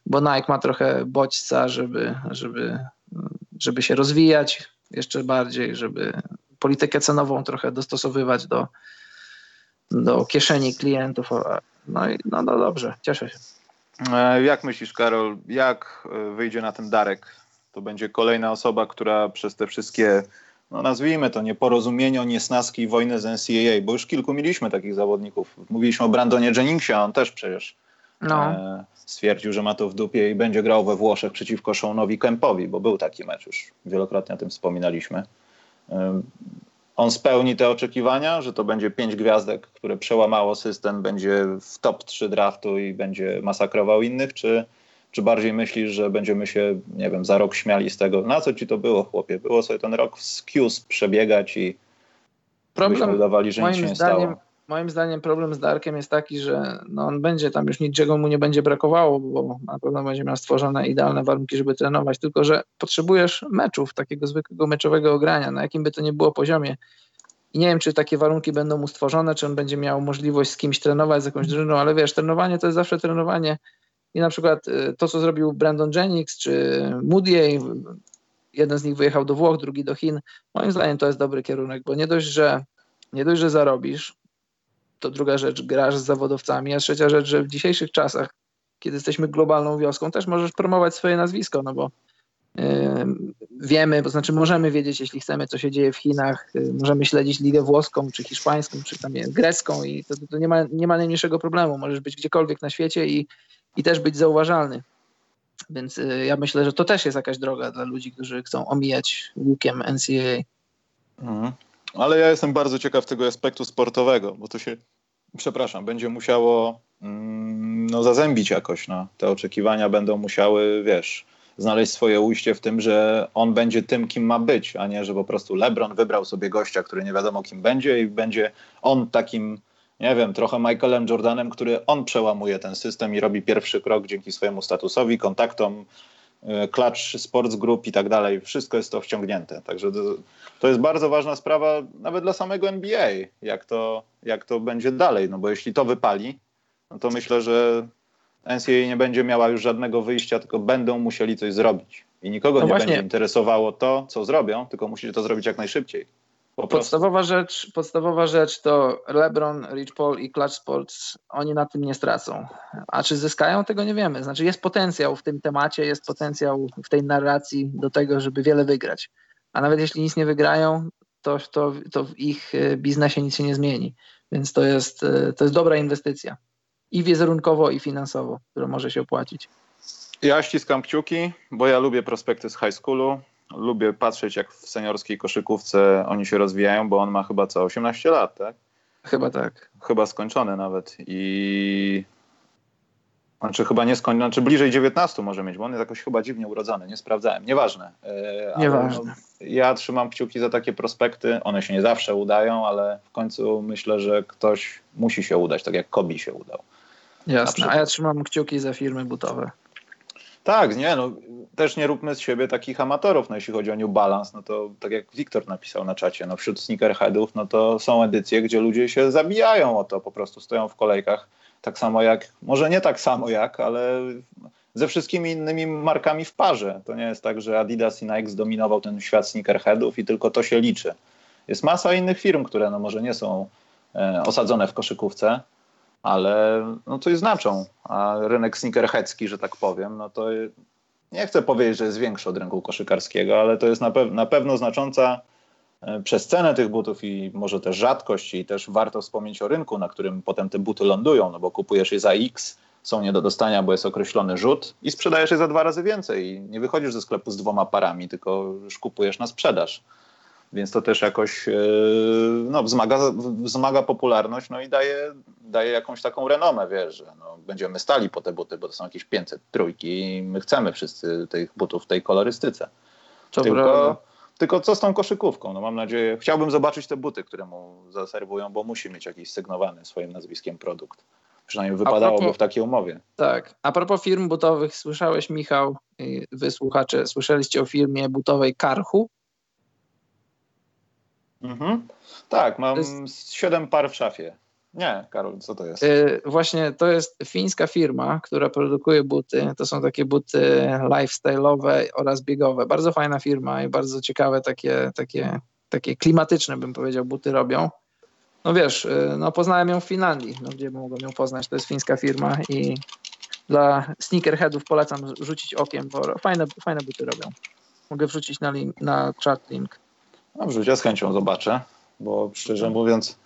bo Nike ma trochę bodźca, żeby, żeby, żeby się rozwijać jeszcze bardziej, żeby politykę cenową trochę dostosowywać do, do kieszeni klientów. No i no, no dobrze, cieszę się. E, jak myślisz, Karol, jak e, wyjdzie na ten Darek? To będzie kolejna osoba, która przez te wszystkie, no nazwijmy to, nieporozumienia, niesnaski wojny z NCAA, bo już kilku mieliśmy takich zawodników. Mówiliśmy o Brandonie Jenningsie, a on też przecież no. e, stwierdził, że ma to w dupie i będzie grał we Włoszech przeciwko Seanowi Kempowi, bo był taki mecz, już wielokrotnie o tym wspominaliśmy. On spełni te oczekiwania, że to będzie pięć gwiazdek, które przełamało system, będzie w top 3 draftu i będzie masakrował innych, czy, czy bardziej myślisz, że będziemy się, nie wiem, za rok śmiali z tego, na co ci to było, chłopie? Było sobie ten rok z Qs przebiegać i Problem, udawali, że nic się nie stało. Moim zdaniem problem z Darkiem jest taki, że no on będzie tam już niczego mu nie będzie brakowało, bo na pewno będzie miał stworzone idealne warunki, żeby trenować, tylko że potrzebujesz meczów, takiego zwykłego meczowego ogrania, na jakim by to nie było poziomie. I nie wiem, czy takie warunki będą mu stworzone, czy on będzie miał możliwość z kimś trenować, z jakąś drużyną, ale wiesz, trenowanie to jest zawsze trenowanie. I na przykład y, to, co zrobił Brandon Jennings czy Moody, jeden z nich wyjechał do Włoch, drugi do Chin. Moim zdaniem to jest dobry kierunek, bo nie dość, że nie dość, że zarobisz, to druga rzecz, grasz z zawodowcami, a trzecia rzecz, że w dzisiejszych czasach, kiedy jesteśmy globalną wioską, też możesz promować swoje nazwisko, no bo yy, wiemy, to znaczy możemy wiedzieć, jeśli chcemy, co się dzieje w Chinach, yy, możemy śledzić ligę włoską, czy hiszpańską, czy tam jest, grecką i to, to, nie, ma, nie ma najmniejszego problemu. Możesz być gdziekolwiek na świecie i, i też być zauważalny. Więc yy, ja myślę, że to też jest jakaś droga dla ludzi, którzy chcą omijać łukiem NCAA. Mhm. Ale ja jestem bardzo ciekaw tego aspektu sportowego, bo to się, przepraszam, będzie musiało mm, no, zazębić jakoś. No. Te oczekiwania będą musiały, wiesz, znaleźć swoje ujście w tym, że on będzie tym, kim ma być, a nie, że po prostu LeBron wybrał sobie gościa, który nie wiadomo kim będzie i będzie on takim, nie wiem, trochę Michaelem Jordanem, który on przełamuje ten system i robi pierwszy krok dzięki swojemu statusowi, kontaktom, Clutch Sports Group i tak dalej. Wszystko jest to wciągnięte. Także to, to, jest bardzo ważna sprawa nawet dla samego NBA, jak to, jak to będzie dalej. No bo jeśli to wypali, no to myślę, że NCAA nie będzie miała już żadnego wyjścia, tylko będą musieli coś zrobić. I nikogo no nie właśnie. będzie interesowało to, co zrobią, tylko musicie to zrobić jak najszybciej. Podstawowa rzecz, podstawowa rzecz to LeBron, Rich Paul i Clutch Sports, oni na tym nie stracą. A czy zyskają, tego nie wiemy. Znaczy jest potencjał w tym temacie, jest potencjał w tej narracji do tego, żeby wiele wygrać. A nawet jeśli nic nie wygrają, to, to, to w ich e, biznesie nic się nie zmieni. Więc to jest, e, to jest dobra inwestycja. I wizerunkowo, i finansowo, która może się opłacić. Ja ściskam kciuki, bo ja lubię prospekty z high schoolu lubię patrzeć, jak w seniorskiej koszykówce oni się rozwijają, bo on ma chyba co 18 lat, tak? Chyba tak. Chyba skończony nawet. I znaczy chyba nie skończony, znaczy bliżej 19 może mieć, bo on jest jakoś chyba dziwnie urodzony, nie sprawdzałem, nieważne. E, nieważne. No, ja trzymam kciuki za takie prospekty, one się nie zawsze udają, ale w końcu myślę, że ktoś musi się udać, tak jak Kobi się udał. Jasne, a ja trzymam kciuki za firmy butowe. Tak, nie, no też nie róbmy z siebie takich amatorów, no jeśli chodzi o New Balance, no to tak jak Wiktor napisał na czacie, no wśród sneakerheadów, no to są edycje, gdzie ludzie się zabijają o to, po prostu stoją w kolejkach, tak samo jak, może nie tak samo jak, ale ze wszystkimi innymi markami w parze. To nie jest tak, że Adidas i Nike zdominował ten świat sneakerheadów i tylko to się liczy. Jest masa innych firm, które no może nie są e, osadzone w koszykówce, ale no coś znaczą. A rynek sneakerheadzki, że tak powiem, no to nie chcę powiedzieć, że jest większy od rynku koszykarskiego, ale to jest na, pe na pewno znacząca e, przez cenę tych butów i może też rzadkość i też warto wspomnieć o rynku, na którym potem te buty lądują, no bo kupujesz je za X, są nie do dostania, bo jest określony rzut i sprzedajesz je za dwa razy więcej. Nie wychodzisz ze sklepu z dwoma parami, tylko już kupujesz na sprzedaż. Więc to też jakoś e, no, wzmaga, wzmaga popularność no i daje, daje jakąś taką renomę, wiesz, że no, będziemy stali po te buty, bo to są jakieś 500 trójki i my chcemy wszyscy tych butów w tej kolorystyce. To tylko, tylko co z tą koszykówką? No mam nadzieję, chciałbym zobaczyć te buty, które mu zaserwują, bo musi mieć jakiś sygnowany swoim nazwiskiem produkt. Przynajmniej wypadałoby propos, w takiej umowie. Tak. A propos firm butowych, słyszałeś, Michał, wy słuchacze, słyszeliście o firmie butowej Karhu? Mhm. Tak, mam jest... siedem par w szafie. Nie, Karol, co to jest? Yy, właśnie to jest fińska firma, która produkuje buty. To są takie buty lifestyle'owe oraz biegowe. Bardzo fajna firma i bardzo ciekawe takie, takie, takie klimatyczne, bym powiedział, buty robią. No wiesz, yy, no poznałem ją w Finlandii, no gdzie mogłem ją poznać. To jest fińska firma i dla sneakerheadów polecam rzucić okiem, bo fajne, fajne buty robią. Mogę wrzucić na, link, na chat link. No wrzuć, ja z chęcią zobaczę, bo szczerze mówiąc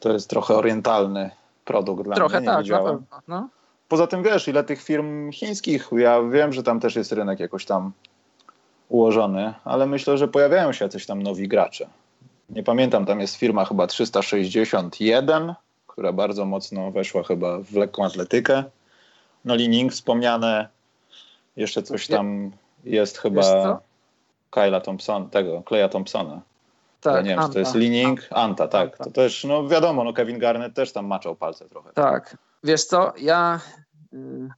to jest trochę orientalny produkt dla trochę mnie. Trochę tak, na pewno. No. Poza tym wiesz, ile tych firm chińskich, ja wiem, że tam też jest rynek jakoś tam ułożony, ale myślę, że pojawiają się jacyś tam nowi gracze. Nie pamiętam, tam jest firma chyba 361, która bardzo mocno weszła chyba w lekką atletykę. No Lining wspomniane, jeszcze coś tam jest chyba Kyla Thompson, tego, Kleja Thompsona. Tak, ja nie wiem, Anta. czy to jest Lining. Anta, Anta tak. Anta. To też, no wiadomo, no Kevin Garnett też tam maczał palce trochę. Tak. Wiesz co, ja y,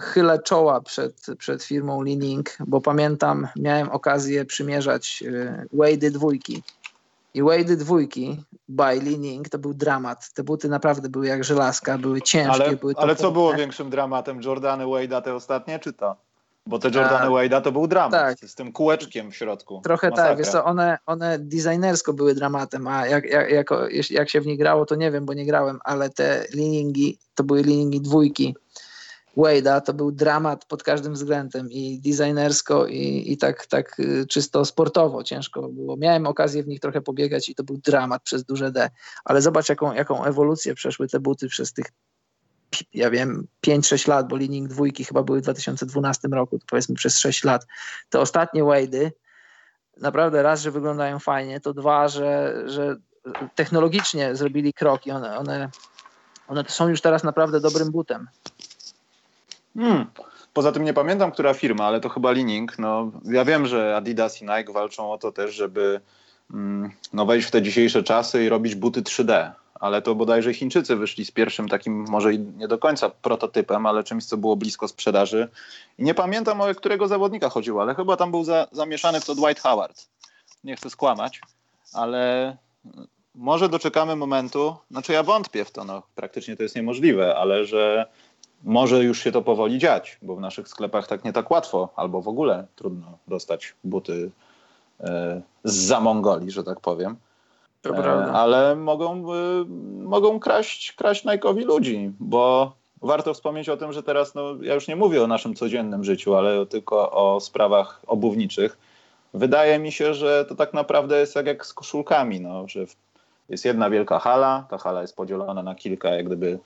chylę czoła przed, przed firmą Lining, bo pamiętam, miałem okazję przymierzać y, Wade dwójki. I Wade dwójki by Lining to był dramat. Te buty naprawdę były jak żelazka, były ciężkie. Ale, były ale co było większym dramatem? Jordany Wade'a te ostatnie, czy to? Bo te Jordany A, Wade'a to był dramat tak. z tym kółeczkiem w środku. Trochę Masakra. tak, wiesz co, one, one designersko były dramatem, a jak, jak, jako, jak się w nie grało, to nie wiem, bo nie grałem, ale te liningi, to były liningi dwójki Wade'a, to był dramat pod każdym względem i designersko i, i tak, tak y, czysto sportowo ciężko było. Miałem okazję w nich trochę pobiegać i to był dramat przez duże D, ale zobacz jaką, jaką ewolucję przeszły te buty przez tych ja wiem, 5-6 lat, bo Leaning dwójki chyba były w 2012 roku, to powiedzmy przez 6 lat. Te ostatnie Wade'y naprawdę raz, że wyglądają fajnie, to dwa, że, że technologicznie zrobili kroki. One, one, one są już teraz naprawdę dobrym butem. Hmm. Poza tym nie pamiętam, która firma, ale to chyba Leaning. No, ja wiem, że Adidas i Nike walczą o to też, żeby mm, no, wejść w te dzisiejsze czasy i robić buty 3D ale to bodajże Chińczycy wyszli z pierwszym takim, może nie do końca prototypem, ale czymś, co było blisko sprzedaży. I nie pamiętam, o którego zawodnika chodziło, ale chyba tam był za, zamieszany w to Dwight Howard. Nie chcę skłamać, ale może doczekamy momentu, znaczy ja wątpię w to, no, praktycznie to jest niemożliwe, ale że może już się to powoli dziać, bo w naszych sklepach tak nie tak łatwo, albo w ogóle trudno dostać buty e, z Mongolii, że tak powiem. E. Ale mogą, y, mogą kraść, kraść Nike'owi ludzi, bo warto wspomnieć o tym, że teraz, no, ja już nie mówię o naszym codziennym życiu, ale tylko o sprawach obuwniczych. Wydaje mi się, że to tak naprawdę jest jak, jak z koszulkami, no, że jest jedna wielka hala, ta hala jest podzielona na kilka jak gdyby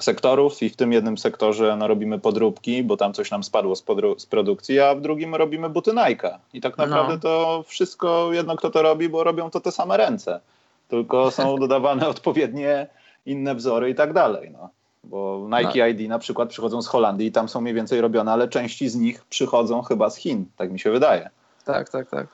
sektorów i w tym jednym sektorze no, robimy podróbki, bo tam coś nam spadło z, z produkcji, a w drugim robimy buty Nike. I tak naprawdę no. to wszystko jedno kto to robi, bo robią to te same ręce. Tylko są dodawane odpowiednie inne wzory i tak dalej. No. Bo Nike no. ID na przykład przychodzą z Holandii i tam są mniej więcej robione, ale części z nich przychodzą chyba z Chin, tak mi się wydaje. Tak, tak, tak.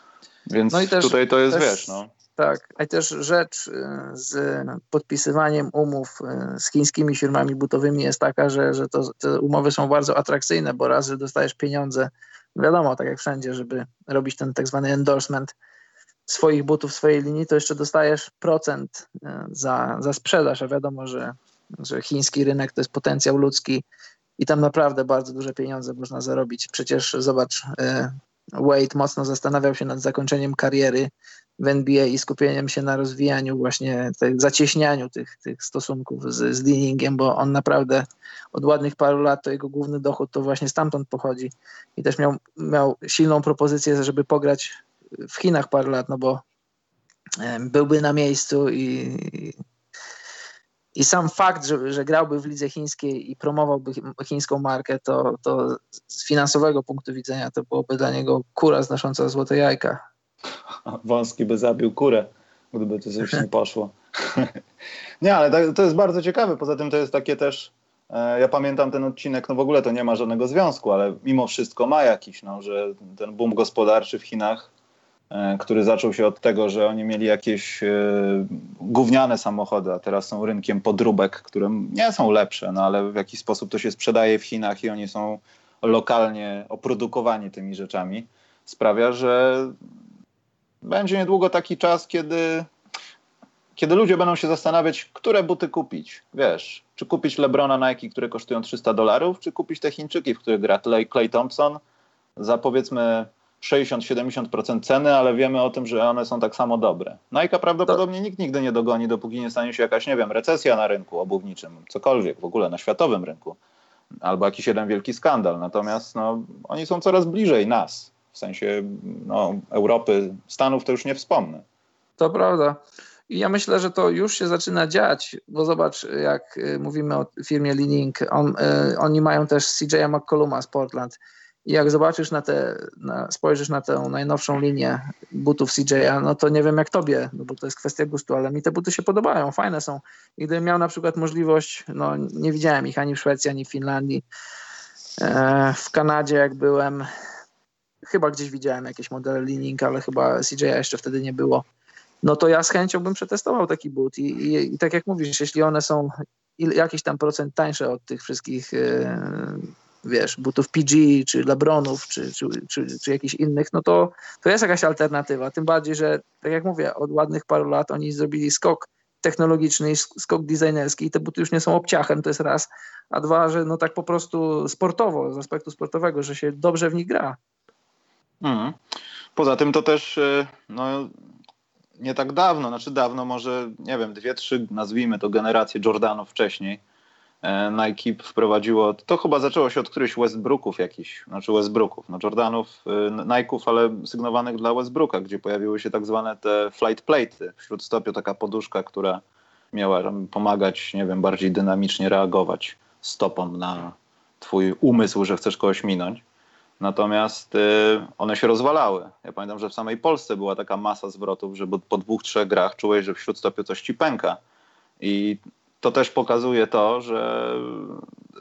Więc no też, tutaj to jest, też, wiesz, no. Tak, a też rzecz y, z podpisywaniem umów y, z chińskimi firmami butowymi jest taka, że, że to, te umowy są bardzo atrakcyjne, bo raz, że dostajesz pieniądze, wiadomo, tak jak wszędzie, żeby robić ten tak zwany endorsement swoich butów, swojej linii, to jeszcze dostajesz procent y, za, za sprzedaż, a wiadomo, że, że chiński rynek to jest potencjał ludzki i tam naprawdę bardzo duże pieniądze można zarobić. Przecież zobacz, Wade mocno zastanawiał się nad zakończeniem kariery w NBA i skupieniem się na rozwijaniu właśnie, te, zacieśnianiu tych, tych stosunków z, z Leaningiem, bo on naprawdę od ładnych paru lat to jego główny dochód to właśnie stamtąd pochodzi i też miał, miał silną propozycję, żeby pograć w Chinach parę lat, no bo byłby na miejscu i, i sam fakt, że, że grałby w lidze chińskiej i promowałby chińską markę, to, to z finansowego punktu widzenia to byłoby dla niego kura znosząca złote jajka. Wąski by zabił kurę, gdyby to coś nie poszło. nie, ale to jest bardzo ciekawe. Poza tym to jest takie też. E, ja pamiętam ten odcinek, no w ogóle to nie ma żadnego związku, ale mimo wszystko ma jakiś, no, że ten boom gospodarczy w Chinach E, który zaczął się od tego, że oni mieli jakieś e, gówniane samochody, a teraz są rynkiem podróbek, które nie są lepsze, no ale w jakiś sposób to się sprzedaje w Chinach i oni są lokalnie oprodukowani tymi rzeczami, sprawia, że będzie niedługo taki czas, kiedy, kiedy ludzie będą się zastanawiać, które buty kupić. Wiesz, czy kupić Lebrona Nike, które kosztują 300 dolarów, czy kupić te Chińczyki, w których gra Clay Thompson za powiedzmy 60-70% ceny, ale wiemy o tym, że one są tak samo dobre. Nike prawdopodobnie nikt nigdy nie dogoni, dopóki nie stanie się jakaś, nie wiem, recesja na rynku obuwniczym, cokolwiek w ogóle na światowym rynku, albo jakiś jeden wielki skandal. Natomiast no, oni są coraz bliżej nas, w sensie no, Europy, Stanów to już nie wspomnę. To prawda. I ja myślę, że to już się zaczyna dziać, bo zobacz, jak y, mówimy o firmie Leaning, on, y, oni mają też CJ McColluma z Portland i jak zobaczysz na te, na, spojrzysz na tę najnowszą linię butów CJ'a, no to nie wiem jak tobie, no bo to jest kwestia gustu, ale mi te buty się podobają, fajne są. I gdybym miał na przykład możliwość, no nie widziałem ich ani w Szwecji, ani w Finlandii, e, w Kanadzie jak byłem, chyba gdzieś widziałem jakieś modele Lining, ale chyba CJ'a jeszcze wtedy nie było. No to ja z chęcią bym przetestował taki but I, i, i tak jak mówisz, jeśli one są jakiś tam procent tańsze od tych wszystkich e, wiesz, butów PG, czy Lebronów, czy, czy, czy, czy jakichś innych, no to, to jest jakaś alternatywa. Tym bardziej, że tak jak mówię, od ładnych paru lat oni zrobili skok technologiczny, skok designerski i te buty już nie są obciachem, to jest raz, a dwa, że no tak po prostu sportowo, z aspektu sportowego, że się dobrze w nich gra. Mhm. Poza tym to też e, no, nie tak dawno, znaczy dawno, może nie wiem, dwie, trzy, nazwijmy to generacje Jordanów wcześniej, E, Nike wprowadziło, to chyba zaczęło się od którychś Westbrooków jakichś, znaczy Westbrooków, no Jordanów, e, Nike'ów, ale sygnowanych dla Westbrooka, gdzie pojawiły się tak zwane te flight plate, wśród stopio taka poduszka, która miała pomagać, nie wiem, bardziej dynamicznie reagować stopą na twój umysł, że chcesz kogoś minąć. Natomiast y, one się rozwalały. Ja pamiętam, że w samej Polsce była taka masa zwrotów, że po dwóch, trzech grach czułeś, że wśród stopio coś ci pęka. I to też pokazuje to, że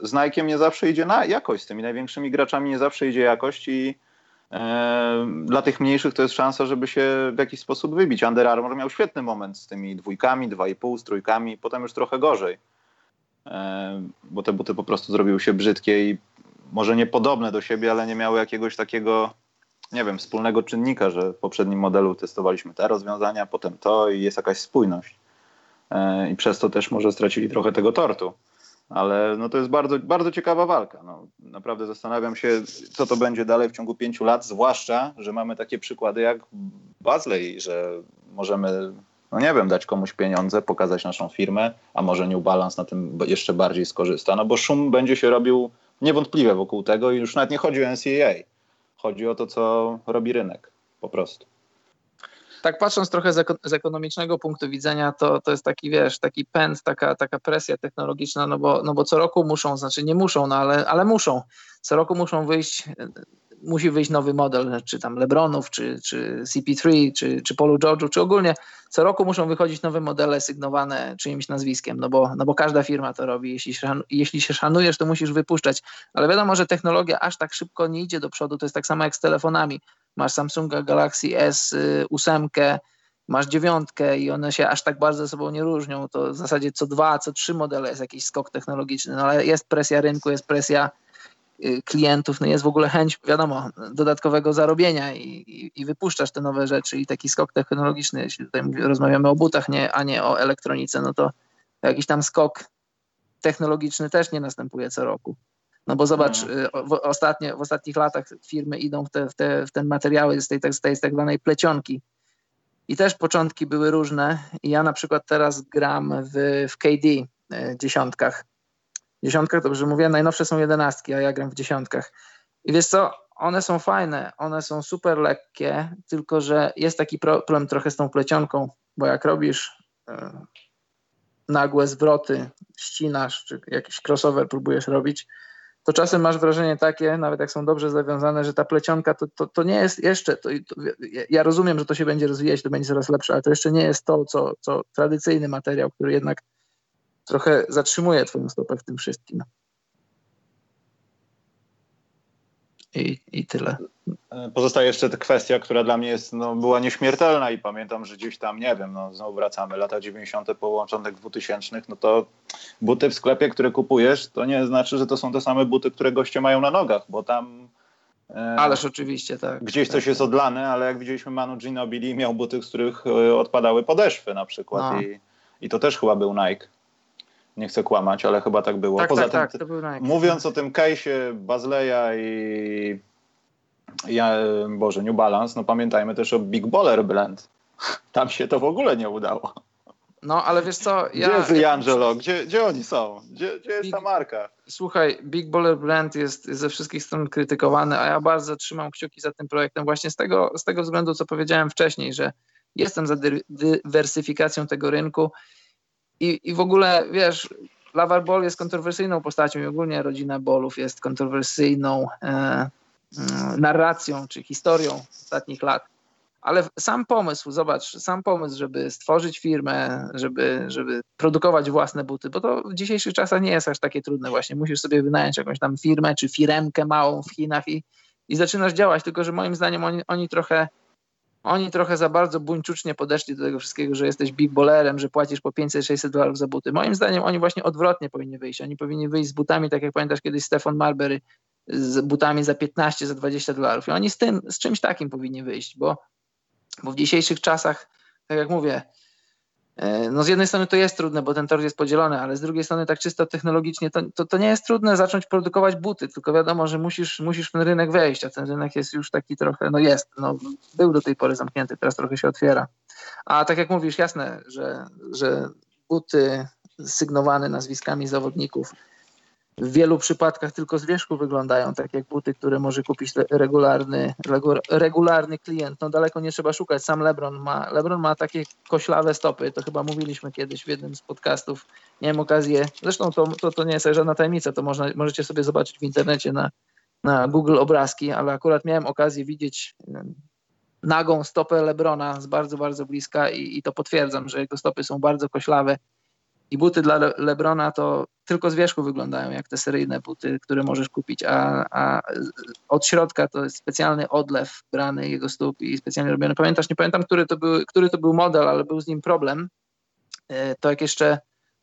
z Nike'iem nie zawsze idzie na jakość, z tymi największymi graczami nie zawsze idzie jakość i e, dla tych mniejszych to jest szansa, żeby się w jakiś sposób wybić. Under Armour miał świetny moment z tymi dwójkami, dwa i pół, z trójkami, potem już trochę gorzej, e, bo te buty po prostu zrobiły się brzydkie i może niepodobne do siebie, ale nie miały jakiegoś takiego, nie wiem, wspólnego czynnika, że w poprzednim modelu testowaliśmy te rozwiązania, potem to i jest jakaś spójność. E, i przez to też może stracili trochę tego tortu. Ale no to jest bardzo, bardzo ciekawa walka. No, naprawdę zastanawiam się, co to będzie dalej w ciągu pięciu lat, zwłaszcza, że mamy takie przykłady jak Bazley, że możemy, no nie wiem, dać komuś pieniądze, pokazać naszą firmę, a może New Balance na tym jeszcze bardziej skorzysta, no bo szum będzie się robił niewątpliwie wokół tego i już nawet nie chodzi o NCAA. Chodzi o to, co robi rynek, po prostu tak patrząc trochę z, z, ekonomicznego punktu widzenia, to, to jest taki, wiesz, taki pęd, taka, taka presja technologiczna, no bo, no bo co roku muszą, znaczy nie muszą, no ale, ale muszą. Co roku muszą wyjść, musi wyjść nowy model, czy tam Lebronów, czy, czy CP3, czy, czy Polu George'u, czy ogólnie co roku muszą wychodzić nowe modele sygnowane czyimś nazwiskiem, no bo, no bo każda firma to robi. Jeśli, jeśli się szanujesz, to musisz wypuszczać. Ale wiadomo, że technologia aż tak szybko nie idzie do przodu. To jest tak samo jak z telefonami masz Samsunga Galaxy S8, masz dziewiątkę i one się aż tak bardzo ze sobą nie różnią. To w zasadzie co dwa, co trzy modele jest jakiś skok technologiczny, no ale jest presja rynku, jest presja y, klientów, no jest w ogóle chęć, wiadomo, dodatkowego zarobienia i, i, i, wypuszczasz te nowe rzeczy i taki skok technologiczny, jeśli tutaj rozmawiamy o butach, nie, a nie o elektronice, no to jakiś tam skok technologiczny też nie następuje co roku. No bo zobacz, mhm. y, w, ostatnie, w ostatnich latach firmy idą w te, w te, w te materiały z tej, z tej, z tak zwanej plecionki. I też początki były różne. I ja na przykład teraz gram w, w KD y, dziesiątkach. Dziesiątkach, dobrze mówię, najnowsze są jedenastki, a ja gram w dziesiątkach. I wiesz co, one są fajne, one są super lekkie, tylko że jest taki problem trochę z tą plecionką, bo jak robisz y, nagłe zwroty ścinasz, czy jakiś crossover próbujesz robić, to czasem masz wrażenie takie, nawet jak są dobrze zawiązane, że ta plecionka to, to, to nie jest jeszcze, to, to, ja rozumiem, że to się będzie rozwijać, to będzie coraz lepsze, ale to jeszcze nie jest to, co, co tradycyjny materiał, który jednak trochę zatrzymuje twoją stopę w tym wszystkim. I, I tyle. Pozostaje jeszcze ta kwestia, która dla mnie jest, no, była nieśmiertelna i pamiętam, że gdzieś tam, nie wiem, no, znowu wracamy, lata 90., połączonych 2000, no to buty w sklepie, które kupujesz, to nie znaczy, że to są te same buty, które goście mają na nogach, bo tam e, Ależ oczywiście, tak. Gdzieś coś jest odlane, ale jak widzieliśmy Manu Ginobili, miał buty, z których e, odpadały podeszwy na przykład no. i, i to też chyba był Nike. Nie chcę kłamać, ale chyba tak było. Tak, Poza tak, tym, tak, to był Nike. mówiąc o tym case'ie Bazleya i ja, Boże, New Balance, no pamiętajmy też o Big Baller Blend. Tam się to w ogóle nie udało. No, ale wiesz co, ja... Gdzie jest Angelo? Gdzie, gdzie oni są? Gdzie, gdzie jest Big, ta marka? Słuchaj, Big Baller Blend jest ze wszystkich stron krytykowany, a ja bardzo trzymam kciuki za tym projektem właśnie z tego, z tego względu, co powiedziałem wcześniej, że jestem za dywersyfikacją tego rynku i, i w ogóle, wiesz, Lavar Ball jest kontrowersyjną postacią i ogólnie rodzina Bolów jest kontrowersyjną e, Mm, narracją czy historią ostatnich lat. Ale sam pomysł, zobacz, sam pomysł, żeby stworzyć firmę, żeby, żeby produkować własne buty, bo to w dzisiejszych czasach nie jest aż takie trudne właśnie. Musisz sobie wynająć jakąś tam firmę czy firemkę małą w Chinach i, i zaczynasz działać, tylko że moim zdaniem oni, oni trochę oni trochę za bardzo buńczucznie podeszli do tego wszystkiego, że jesteś big że płacisz po 500-600 dolarów za buty. Moim zdaniem oni właśnie odwrotnie powinni wyjść. Oni powinni wyjść z butami, tak jak pamiętasz kiedyś Stefan Marbury z butami za 15, za 20 dolarów. I oni z tym, z czymś takim powinni wyjść, bo, bo w dzisiejszych czasach, tak jak mówię, no z jednej strony to jest trudne, bo ten tor jest podzielony, ale z drugiej strony tak czysto technologicznie to, to, to, nie jest trudne zacząć produkować buty, tylko wiadomo, że musisz, musisz w ten rynek wejść, a ten rynek jest już taki trochę, no jest, no był do tej pory zamknięty, teraz trochę się otwiera. A tak jak mówisz, jasne, że, że buty sygnowane nazwiskami zawodników w wielu przypadkach tylko z wierzchu wyglądają tak jak buty, które może kupić regularny, regularny klient. No daleko nie trzeba szukać. Sam LeBron ma, LeBron ma takie koślawe stopy, to chyba mówiliśmy kiedyś w jednym z podcastów. Miałem okazję, zresztą to, to, to nie jest żadna tajemnica, to można, możecie sobie zobaczyć w internecie na, na Google obrazki, ale akurat miałem okazję widzieć nagą stopę Lebrona z bardzo, bardzo bliska i, i to potwierdzam, że jego stopy są bardzo koślawe i buty dla Le Lebrona to tylko z wierzchu wyglądają jak te seryjne buty, które możesz kupić, a, a od środka to jest specjalny odlew brany jego stóp i specjalnie robiony. Pamiętasz, nie pamiętam, który to był, który to był model, ale był z nim problem. E, to jak jeszcze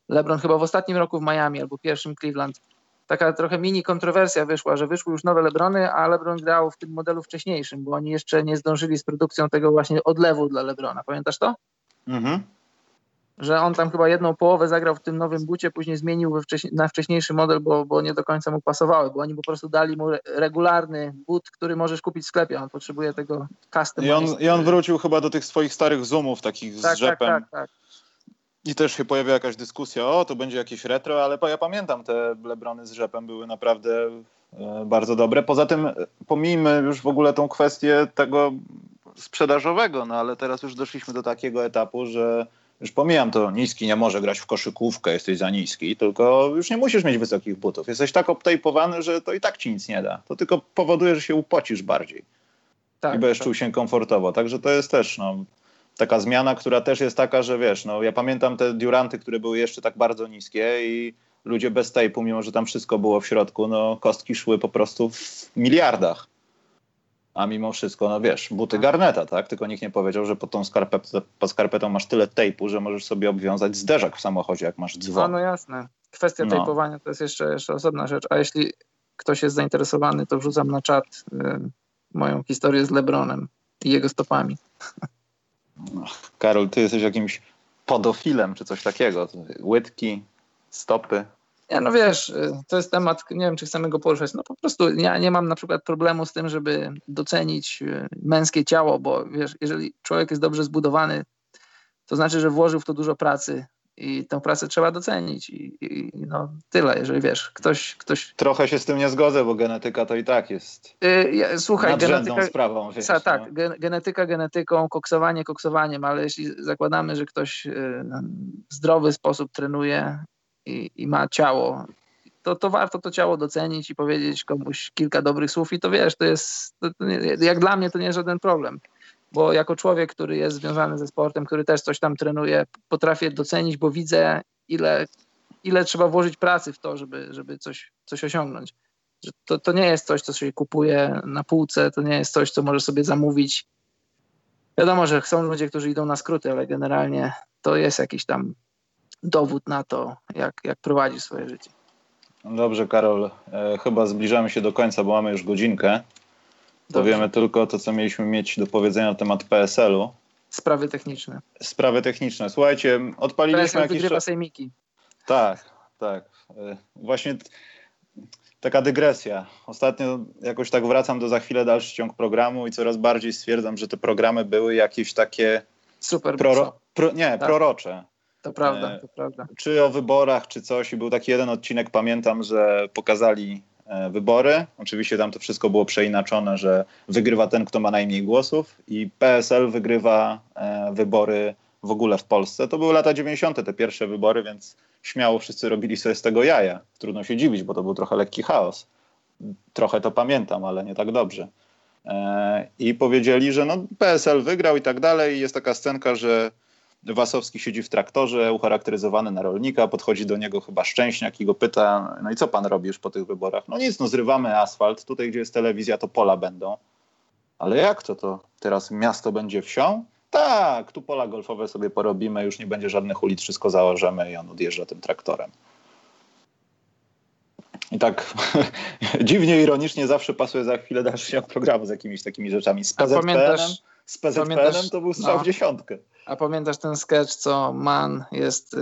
LeBron chyba w ostatnim roku w Miami albo pierwszym Cleveland taka trochę mini kontrowersja wyszła, że wyszły już nowe Lebrony, a Lebron grał w tym modelu wcześniejszym, bo oni jeszcze nie zdążyli z produkcją tego właśnie odlewu dla Lebrona. Pamiętasz to? Mhm że on tam chyba jedną połowę zagrał w tym nowym bucie, później zmienił na wcześniejszy model, bo, bo nie do końca mu pasowały, bo oni po prostu dali mu regularny but, który możesz kupić w sklepie, on potrzebuje tego custom. I on, I on wrócił chyba do tych swoich starych zoomów takich tak, z tak, rzepem. Tak, tak, tak. I też się pojawia jakaś dyskusja, o to będzie jakieś retro, ale ja pamiętam te Lebrony z rzepem były naprawdę e, bardzo dobre. Poza tym e, pomijmy już w ogóle tą kwestię tego sprzedażowego, no ale teraz już doszliśmy do takiego etapu, że już pomijam to, niski nie może grać w koszykówkę, jesteś za niski, tylko już nie musisz mieć wysokich butów. Jesteś tak obtejpowany, że to i tak ci nic nie da. To tylko powoduje, że się upocisz bardziej. Tak, I będziesz tak. czuł się komfortowo. Także to jest też no, taka zmiana, która też jest taka, że wiesz, no, ja pamiętam te Duranty, które były jeszcze tak bardzo niskie i ludzie bez tejpu, mimo że tam wszystko było w środku, no kostki szły po prostu w miliardach. A mimo wszystko, no wiesz, buty garneta, tak? Tylko nikt nie powiedział, że pod tą skarpetą, pod skarpetą masz tyle tejpu, że możesz sobie obwiązać zderzak w samochodzie, jak masz dzwon. No, no jasne. Kwestia no. tejpowania to jest jeszcze, jeszcze osobna rzecz. A jeśli ktoś jest zainteresowany, to wrzucam na czat y, moją historię z Lebronem i jego stopami. Karol, ty jesteś jakimś podofilem czy coś takiego. Łydki, stopy. Nie, no wiesz, y, to jest temat, nie wiem, czy chcemy go poruszać. No po prostu ja nie mam na przykład problemu z tym, żeby docenić y, męskie ciało, bo wiesz, jeżeli człowiek jest dobrze zbudowany, to znaczy, że włożył w to dużo pracy. i tę pracę trzeba docenić i, i, no tyle, jeżeli wiesz, ktoś, ktoś... Trochę się z tym nie zgodzę, bo genetyka to i tak jest yy, słuchaj, genetyka, sprawą. Wiesz, tak, no. genetyka genetyką, koksowanie koksowaniem, ale jeśli zakładamy, że ktoś w zdrowy sposób trenuje i, i ma ciało, to, to warto to ciało docenić i powiedzieć komuś kilka dobrych słów i to wiesz, to jest, to, to nie, jak dla mnie to nie jest żaden problem bo jako człowiek, który jest związany ze sportem, który też coś tam trenuje, potrafię docenić, bo widzę, ile, ile trzeba włożyć pracy w to, żeby, żeby coś, coś osiągnąć. Że to, to nie jest coś, co się kupuje na półce, to nie jest coś, co możesz sobie zamówić. Wiadomo, że są ludzie, którzy idą na skróty, ale generalnie to jest jakiś tam dowód na to, jak, jak prowadzić swoje życie. Dobrze, Karol. E, chyba zbliżamy się do końca, bo mamy już godzinkę. Powiemy tylko to, co mieliśmy mieć do powiedzenia na temat PSL-u. Sprawy techniczne. Sprawy techniczne. Słuchajcie, odpaliliśmy PSL jakieś... wygrywa sejmiki. Tak, tak. E, właśnie taka dygresja. Ostatnio jakoś tak wracam do za chwilę dalszy ciąg programu i coraz bardziej stwierdzam, że te programy były jakieś takie... Super. Proro... Pro... Nie, tak. prorocze. To prawda, e, to prawda. Czy o wyborach, czy coś. I był taki jeden odcinek, pamiętam, że pokazali E, wybory. Oczywiście tam to wszystko było przeinaczone, że wygrywa ten, kto ma najmniej głosów i PSL wygrywa e, wybory w ogóle w Polsce. To były lata 90. te pierwsze wybory, więc śmiało wszyscy robili sobie z tego jaja. Trudno się dziwić, bo to był trochę lekki chaos. Trochę to pamiętam, ale nie tak dobrze. I powiedzieli, że no PSL wygrał i tak dalej. Jest taka scenka, że Wasowski siedzi w traktorze, ucharakteryzowany na rolnika, podchodzi do niego chyba Szczęśniak i go pyta, no i co pan robi już po tych wyborach? No nic, no zrywamy asfalt, tutaj gdzie jest telewizja to pola będą. Ale jak to, to teraz miasto będzie wsią? Tak, tu pola golfowe sobie porobimy, już nie będzie żadnych ulic, wszystko założymy i on odjeżdża tym traktorem. I tak dziwnie, ironicznie zawsze pasuje za chwilę dalszy programu z jakimiś takimi rzeczami. Z PZPN-em, z PZPN-em to był strzał no. w dziesiątkę. A pamiętasz ten sketch, co Man jest y,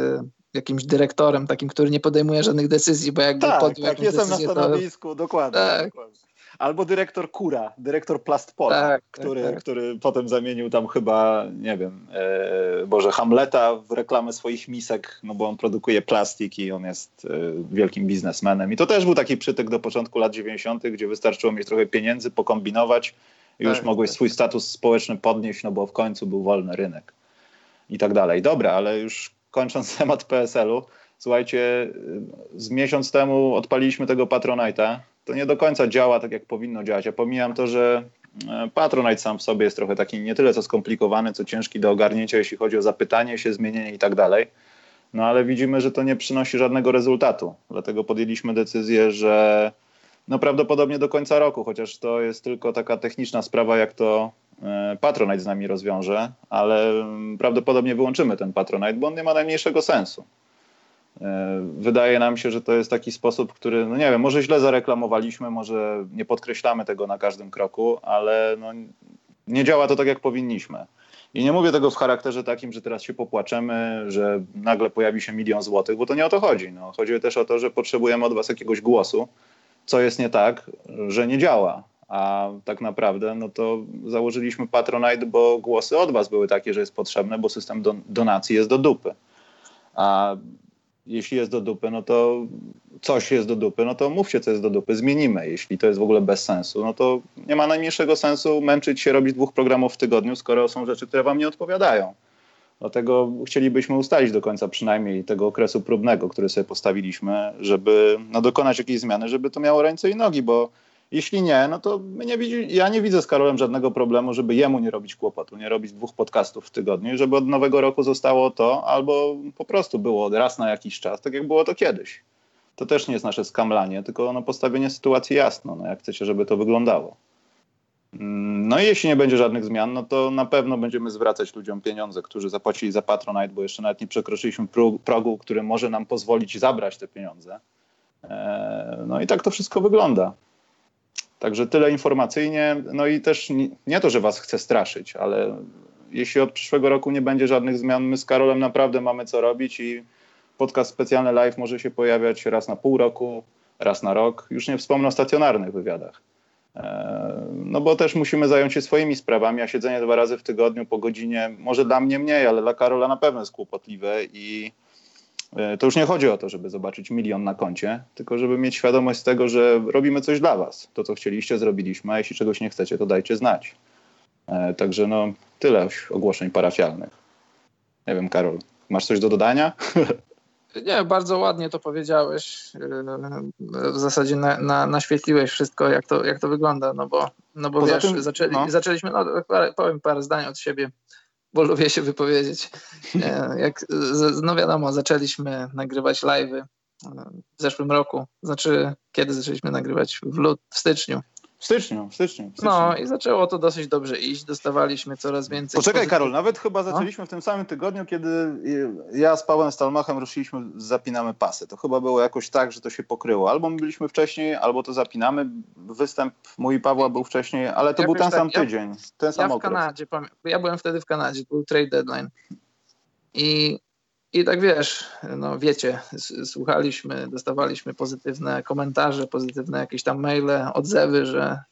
jakimś dyrektorem takim, który nie podejmuje żadnych decyzji, bo jakby tak, podjął tak, jestem decyzję, na stanowisku, to... dokładnie, tak. dokładnie. Albo dyrektor Kura, dyrektor Plastpola, tak, który, tak, tak. który potem zamienił tam chyba, nie wiem, e, Boże, Hamleta w reklamę swoich misek, no bo on produkuje plastik i on jest e, wielkim biznesmenem. I to też był taki przytyk do początku lat 90., gdzie wystarczyło mieć trochę pieniędzy, pokombinować już tak, mogłeś tak. swój status społeczny podnieść, no bo w końcu był wolny rynek i tak dalej. Dobra, ale już kończąc temat PSL-u, słuchajcie, z miesiąc temu odpaliliśmy tego Patronite'a. To nie do końca działa tak, jak powinno działać. Ja pomijam to, że e, Patronite sam w sobie jest trochę taki nie tyle co skomplikowany, co ciężki do ogarnięcia, jeśli chodzi o zapytanie się, zmienienie i tak dalej. No ale widzimy, że to nie przynosi żadnego rezultatu. Dlatego podjęliśmy decyzję, że no prawdopodobnie do końca roku, chociaż to jest tylko taka techniczna sprawa, jak to e, Patronite z nami rozwiąże, ale mm, prawdopodobnie wyłączymy ten Patronite, bo on nie ma najmniejszego sensu. E, wydaje nam się, że to jest taki sposób, który, no nie wiem, może źle zareklamowaliśmy, może nie podkreślamy tego na każdym kroku, ale no, nie działa to tak, jak powinniśmy. I nie mówię tego w charakterze takim, że teraz się popłaczemy, że nagle pojawi się milion złotych, bo to nie o to chodzi. No, chodzi też o to, że potrzebujemy od was jakiegoś głosu, co jest nie tak, że nie działa. A tak naprawdę, no to założyliśmy Patronite, bo głosy od was były takie, że jest potrzebne, bo system don donacji jest do dupy. A jeśli jest do dupy, no to coś jest do dupy, no to mówcie, co jest do dupy, zmienimy. Jeśli to jest w ogóle bez sensu, no to nie ma najmniejszego sensu męczyć się, robić dwóch programów w tygodniu, skoro są rzeczy, które wam nie odpowiadają. Dlatego chcielibyśmy ustalić do końca przynajmniej tego okresu próbnego, który sobie postawiliśmy, żeby no, dokonać jakiejś zmiany, żeby to miało ręce i nogi, bo jeśli nie, no to nie widzi, ja nie widzę z Karolem żadnego problemu, żeby jemu nie robić kłopotu, nie robić dwóch podcastów w tygodniu, żeby od nowego roku zostało to, albo po prostu było raz na jakiś czas, tak jak było to kiedyś. To też nie jest nasze skamlanie, tylko no, postawienie sytuacji jasno, no, jak chcecie, żeby to wyglądało. No i jeśli nie będzie żadnych zmian, no to na pewno będziemy zwracać ludziom pieniądze, którzy zapłacili za Patronite, bo jeszcze nawet nie przekroczyliśmy progu, który może nam pozwolić zabrać te pieniądze. E, no i tak to wszystko wygląda. Także tyle informacyjnie. No i też nie to, że was chcę straszyć, ale jeśli od przyszłego roku nie będzie żadnych zmian, my z Karolem naprawdę mamy co robić i podcast specjalny live może się pojawiać raz na pół roku, raz na rok. Już nie wspomnę o stacjonarnych wywiadach. No bo też musimy zająć się swoimi sprawami, a siedzenie dwa razy w tygodniu po godzinie, może dla mnie mniej, ale dla Karola na pewno jest kłopotliwe i e, to już nie chodzi o to, żeby zobaczyć milion na koncie, tylko żeby mieć świadomość tego, że robimy coś dla Was. To, co chcieliście, zrobiliśmy, a jeśli czegoś nie chcecie, to dajcie znać. E, także no, tyle ogłoszeń parafialnych. Nie wiem, Karol, masz coś do dodania? Nie, bardzo ładnie to powiedziałeś. W zasadzie na, na, naświetliłeś wszystko, jak to, jak to wygląda, no bo, no bo wiesz, tym, zaczęli, no. zaczęliśmy, no, powiem parę zdań od siebie, bo lubię się wypowiedzieć. Jak, no wiadomo, zaczęliśmy nagrywać live'y w zeszłym roku. Znaczy, kiedy zaczęliśmy nagrywać? W, lut, w styczniu. W styczniu, w styczniu, w styczniu. No i zaczęło to dosyć dobrze iść, dostawaliśmy coraz więcej. Poczekaj Karol, nawet chyba no. zaczęliśmy no? w tym samym tygodniu, kiedy ja z Pawłem Stalmachem ruszyliśmy, zapinamy pasy. To chyba było jakoś tak, że to się pokryło. Albo my byliśmy wcześniej, albo to zapinamy. Występ mój i Pawła był wcześniej, ale to był ten tak, sam ja, tydzień, ten sam ja w Kanadzie, ja byłem wtedy w Kanadzie, był trade deadline. I i tak wiesz, no wiecie, słuchaliśmy, dostawaliśmy pozytywne komentarze, pozytywne jakieś tam maile, odzewy, że,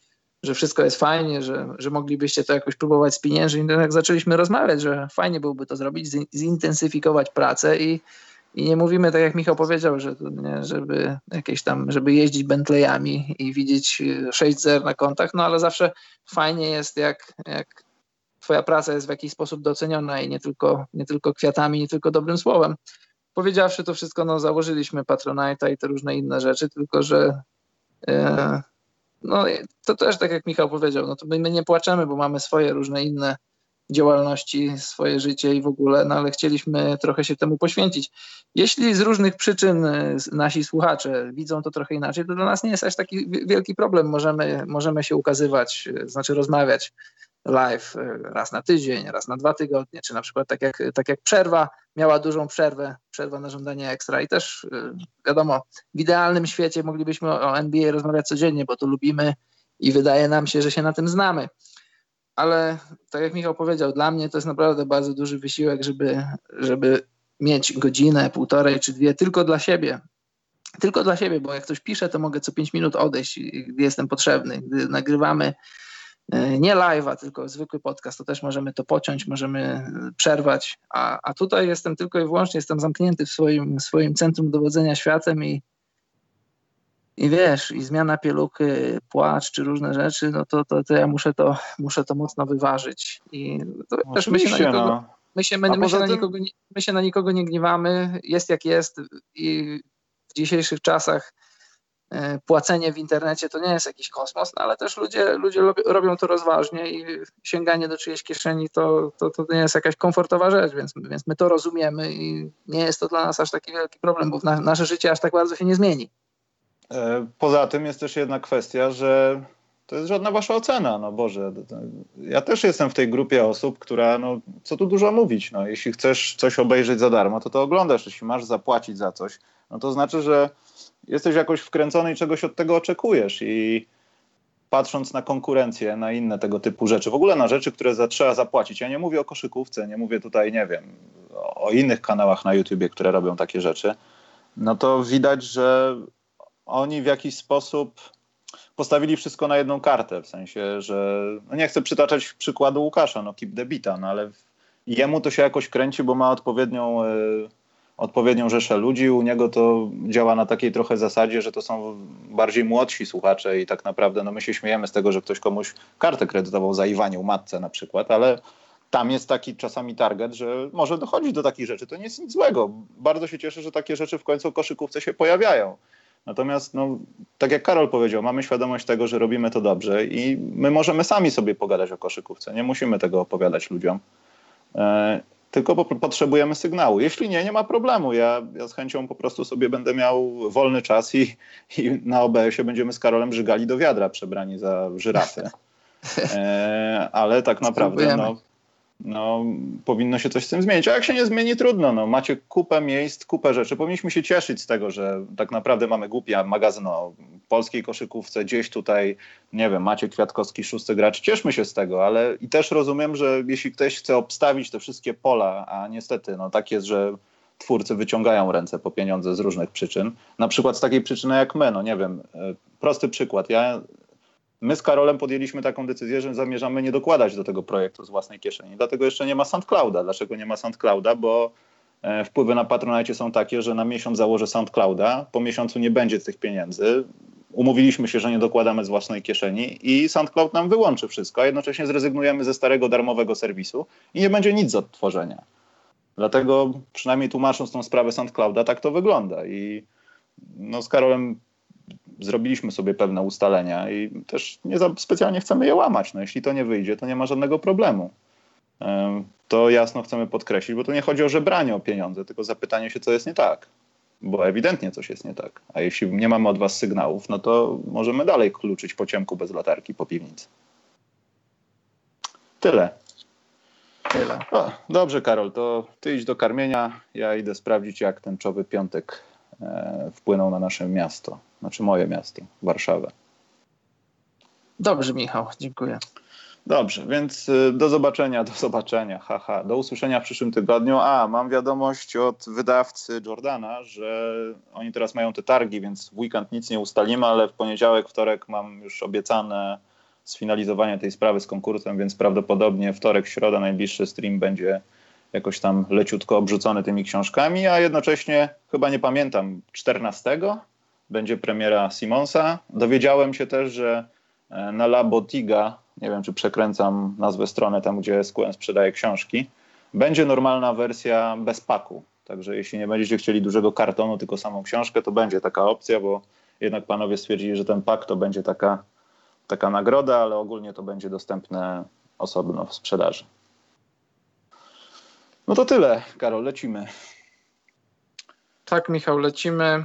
że wszystko jest fajnie, że, że moglibyście to jakoś próbować spieniężyć. I tak zaczęliśmy rozmawiać, że fajnie byłoby to zrobić, zintensyfikować pracę i, i nie mówimy tak jak Michał powiedział, że nie, żeby jakieś tam, żeby jeździć Bentleyami i widzieć 6 zer na kontach, no ale zawsze fajnie jest jak, jak twoja praca jest w jakiś sposób doceniona i nie tylko, nie tylko kwiatami, nie tylko dobrym słowem. Powiedziawszy to wszystko, no założyliśmy Patronite'a i te różne inne rzeczy, tylko że e, no to też tak jak Michał powiedział, no to my, nie płaczemy, bo mamy swoje różne inne działalności, swoje życie i w ogóle, no ale chcieliśmy trochę się temu poświęcić. Jeśli z różnych przyczyn e, nasi słuchacze widzą to trochę inaczej, to dla nas nie jest aż taki wielki problem. Możemy, możemy się ukazywać, e, znaczy rozmawiać live e, raz na tydzień, raz na dwa tygodnie, czy na przykład tak jak, tak jak przerwa miała dużą przerwę, przerwa na żądanie ekstra i też wiadomo, w idealnym świecie moglibyśmy o NBA rozmawiać codziennie, bo to lubimy i wydaje nam się, że się na tym znamy. Ale tak jak Michał powiedział, dla mnie to jest naprawdę bardzo duży wysiłek, żeby, żeby mieć godzinę, półtorej czy dwie tylko dla siebie. Tylko dla siebie, bo jak ktoś pisze, to mogę co pięć minut odejść, gdy jestem potrzebny. Gdy nagrywamy E, nie live'a, tylko zwykły podcast, to też możemy to pociąć, możemy e, przerwać, a, a tutaj jestem tylko i wyłącznie, jestem zamknięty w swoim, swoim centrum dowodzenia światem i, i wiesz, i zmiana pieluchy, płacz czy różne rzeczy, no to, to, to ja muszę to, muszę to mocno wyważyć. I to też my się na nikogo, no. my się, my, my, się na nikogo, my się na nikogo nie gniewamy, jest jak jest i w dzisiejszych czasach E, płacenie w internecie to nie jest jakiś kosmos, no ale też ludzie, ludzie robią to rozważnie i sięganie do czyjejś kieszeni to, to, to nie jest jakaś komfortowa rzecz, więc, więc my to rozumiemy i nie jest to dla nas aż taki wielki problem, bo na, nasze życie aż tak bardzo się nie zmieni. E, poza tym jest też jedna kwestia, że to jest żadna wasza ocena, no Boże. Ja też jestem w tej grupie osób, która, no co tu dużo mówić, no jeśli chcesz coś obejrzeć za darmo, to to oglądasz, jeśli masz zapłacić za coś, no to znaczy, że jesteś jakoś wkręcony i czegoś od tego oczekujesz i patrząc na konkurencję, na inne tego typu rzeczy, w ogóle na rzeczy, które za, trzeba zapłacić. Ja nie mówię o koszykówce, nie mówię tutaj, nie wiem, o innych kanałach na YouTubie, które robią takie rzeczy, no to widać, że oni w jakiś sposób postawili wszystko na jedną kartę, w sensie, że no nie chcę przytaczać przykładu Łukasza, no keep the bita, no ale jemu to się jakoś kręci, bo ma odpowiednią y, odpowiednią rzeszę ludzi. U niego to działa na takiej trochę zasadzie, że to są bardziej młodsi słuchacze i tak naprawdę no my się śmiejemy z tego, że ktoś komuś kartę kredytową za Iwaniu matce na przykład, ale tam jest taki czasami target, że może dochodzić do takich rzeczy. To nie jest nic złego. Bardzo się cieszę, że takie rzeczy w końcu w koszykówce się pojawiają. Natomiast, no, tak jak Karol powiedział, mamy świadomość tego, że robimy to dobrze i my możemy sami sobie pogadać o koszykówce. Nie musimy tego opowiadać ludziom. E, tylko po, potrzebujemy sygnału. Jeśli nie, nie ma problemu. Ja, ja z chęcią po prostu sobie będę miał wolny czas i, i na OBS-ie będziemy z Karolem żygali do wiadra przebrani za żyrafę. E, ale tak naprawdę no, no, powinno się coś z tym zmienić. A jak się nie zmieni, trudno. No, macie kupę miejsc, kupę rzeczy. Powinniśmy się cieszyć z tego, że tak naprawdę mamy głupi magazyn o polskiej koszykówce. Gdzieś tutaj, nie wiem, macie Kwiatkowski, szósty gracz. Cieszmy się z tego, ale i też rozumiem, że jeśli ktoś chce obstawić te wszystkie pola, a niestety no, tak jest, że twórcy wyciągają ręce po pieniądze z różnych przyczyn. Na przykład z takiej przyczyny jak my, no nie wiem, e, prosty przykład. Ja My z Karolem podjęliśmy taką decyzję, że zamierzamy nie dokładać do tego projektu z własnej kieszeni. Dlatego jeszcze nie ma SoundClouda. Dlaczego nie ma SoundClouda? Bo e, wpływy na Patronite są takie, że na miesiąc założę SoundClouda, po miesiącu nie będzie tych pieniędzy. Umówiliśmy się, że nie dokładamy z własnej kieszeni i SoundCloud nam wyłączy wszystko, a jednocześnie zrezygnujemy ze starego darmowego serwisu i nie będzie nic z odtworzenia. Dlatego przynajmniej tłumacząc tą sprawę SoundClouda, tak to wygląda. I no, z Karolem zrobiliśmy sobie pewne ustalenia i też nie za specjalnie chcemy je łamać. No, jeśli to nie wyjdzie, to nie ma żadnego problemu. To jasno chcemy podkreślić, bo tu nie chodzi o żebranie o pieniądze, tylko zapytanie się, co jest nie tak. Bo ewidentnie coś jest nie tak. A jeśli nie mamy od was sygnałów, no to możemy dalej kluczyć po ciemku bez latarki po piwnicy. Tyle. Tyle. O, dobrze, Karol, to ty idź do karmienia. Ja idę sprawdzić, jak tęczowy piątek e, wpłynął na nasze miasto, znaczy moje miasto, Warszawę. Dobrze, Michał, dziękuję. Dobrze, więc y, do zobaczenia, do zobaczenia, haha, do usłyszenia w przyszłym tygodniu. A, mam wiadomość od wydawcy Jordana, że oni teraz mają te targi, więc w weekend nic nie ustalimy, ale w poniedziałek, wtorek mam już obiecane sfinalizowanie tej sprawy z konkursem, więc prawdopodobnie wtorek, środa, najbliższy stream będzie jakoś tam leciutko obrzucony tymi książkami, a jednocześnie chyba nie pamiętam, 14 będzie premiera Simonsa. Dowiedziałem się też, że e, na La Botiga, nie wiem czy przekręcam nazwę strony tam, gdzie SQM sprzedaje książki, będzie normalna wersja bez paku. Także jeśli nie będziecie chcieli dużego kartonu, tylko samą książkę, to będzie taka opcja, bo jednak panowie stwierdzili, że ten pak to będzie taka taka nagroda, ale ogólnie to będzie dostępne osobno w sprzedaży. No to tyle, Karol, lecimy. Tak, Michał, lecimy.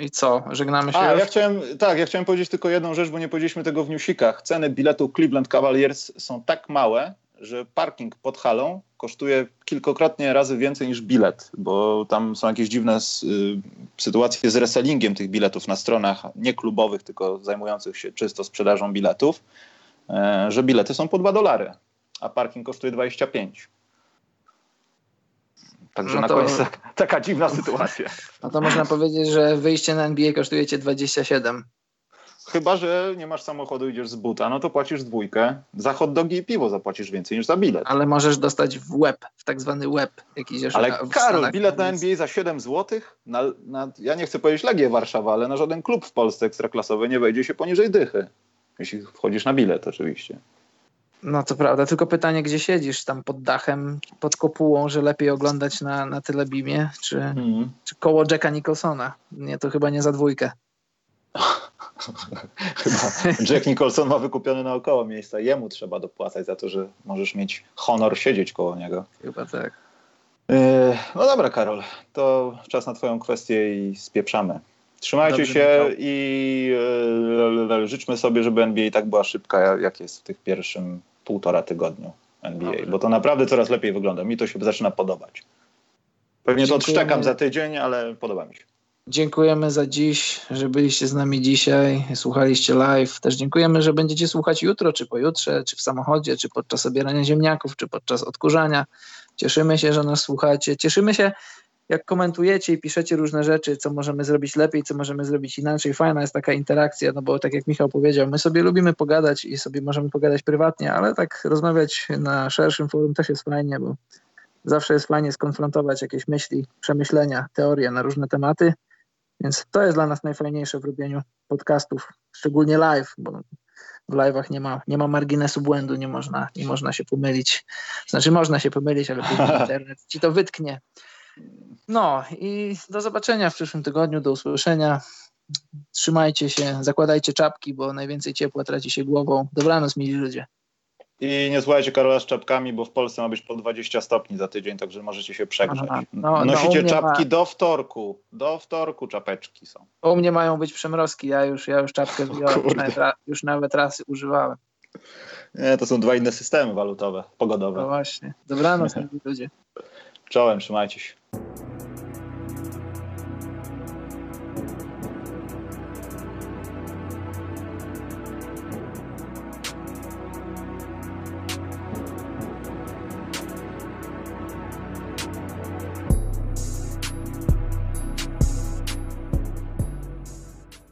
I co? Żegnamy się. A, już? ja chciałem, tak, ja chciałem powiedzieć tylko jedną rzecz, bo nie powiedzieliśmy tego w newsikach. Ceny biletu Cleveland Cavaliers są tak małe, że parking pod halą kosztuje kilkokrotnie razy więcej niż bilet, bo tam są jakieś dziwne y, sytuacje z resellingiem tych biletów na stronach nie klubowych, tylko zajmujących się czysto sprzedażą biletów, e, że bilety są po 2 dolary, a parking kosztuje 25. Także no to, na koniec taka, taka dziwna sytuacja. No to można powiedzieć, że wyjście na NBA kosztuje cię 27. Chyba, że nie masz samochodu, idziesz z buta, no to płacisz dwójkę. Za hot dogi i piwo zapłacisz więcej niż za bilet. Ale możesz dostać w web, w tak zwany web, jak idziesz Ale na, Karol, bilet na NBA za 7 zł? Na, na, ja nie chcę powiedzieć Legię Warszawa, ale na żaden klub w Polsce ekstraklasowy nie wejdzie się poniżej dychy. Jeśli wchodzisz na bilet oczywiście. No to prawda, tylko pytanie, gdzie siedzisz? Tam pod dachem, pod kopułą, że lepiej oglądać na, na telebimie, czy, hmm. czy koło Jacka Nicholsona? Nie, to chyba nie za dwójkę. Chyba Jack Nicholson ma wykupione naokoło miejsca. Jemu trzeba dopłacać za to, że możesz mieć honor siedzieć koło niego. Chyba tak. E, no dobra, Karol, to czas na Twoją kwestię i spieprzamy. Trzymajcie Dobrze, się i e, życzmy sobie, żeby NBA tak była szybka, jak jest w tych pierwszym półtora tygodniu NBA, Dobrze. bo to naprawdę coraz lepiej wygląda. Mi to się zaczyna podobać. Pewnie to odszczekam za tydzień, ale podoba mi się. Dziękujemy za dziś, że byliście z nami dzisiaj, słuchaliście live. Też dziękujemy, że będziecie słuchać jutro, czy pojutrze, czy w samochodzie, czy podczas obierania ziemniaków, czy podczas odkurzania. Cieszymy się, że nas słuchacie. Cieszymy się, jak komentujecie i piszecie różne rzeczy, co możemy zrobić lepiej, co możemy zrobić inaczej. Fajna jest taka interakcja, no bo tak jak Michał powiedział, my sobie lubimy pogadać i sobie możemy pogadać prywatnie, ale tak rozmawiać na szerszym forum też jest fajnie, bo zawsze jest fajnie skonfrontować jakieś myśli, przemyślenia, teorie na różne tematy. Więc to jest dla nas najfajniejsze w robieniu podcastów, szczególnie live, bo w live'ach nie ma, nie ma marginesu błędu, nie można, nie można się pomylić. Znaczy można się pomylić, ale później internet ci to wytknie. No i do zobaczenia w przyszłym tygodniu, do usłyszenia. Trzymajcie się, zakładajcie czapki, bo najwięcej ciepła traci się głową. Dobranoc, mili ludzie. I nie słuchajcie Karola z czapkami, bo w Polsce ma być po 20 stopni za tydzień, także możecie się przegrzać. No, no, Nosicie no, czapki ma... do wtorku. Do wtorku czapeczki są. U mnie mają być przemrozki, ja już, ja już czapkę wyjąłem, już nawet, już nawet raz używałem. Nie, to są dwa inne systemy walutowe, pogodowe. No właśnie. Dobranoc, ludzie. Czołem, trzymajcie się. Thank you.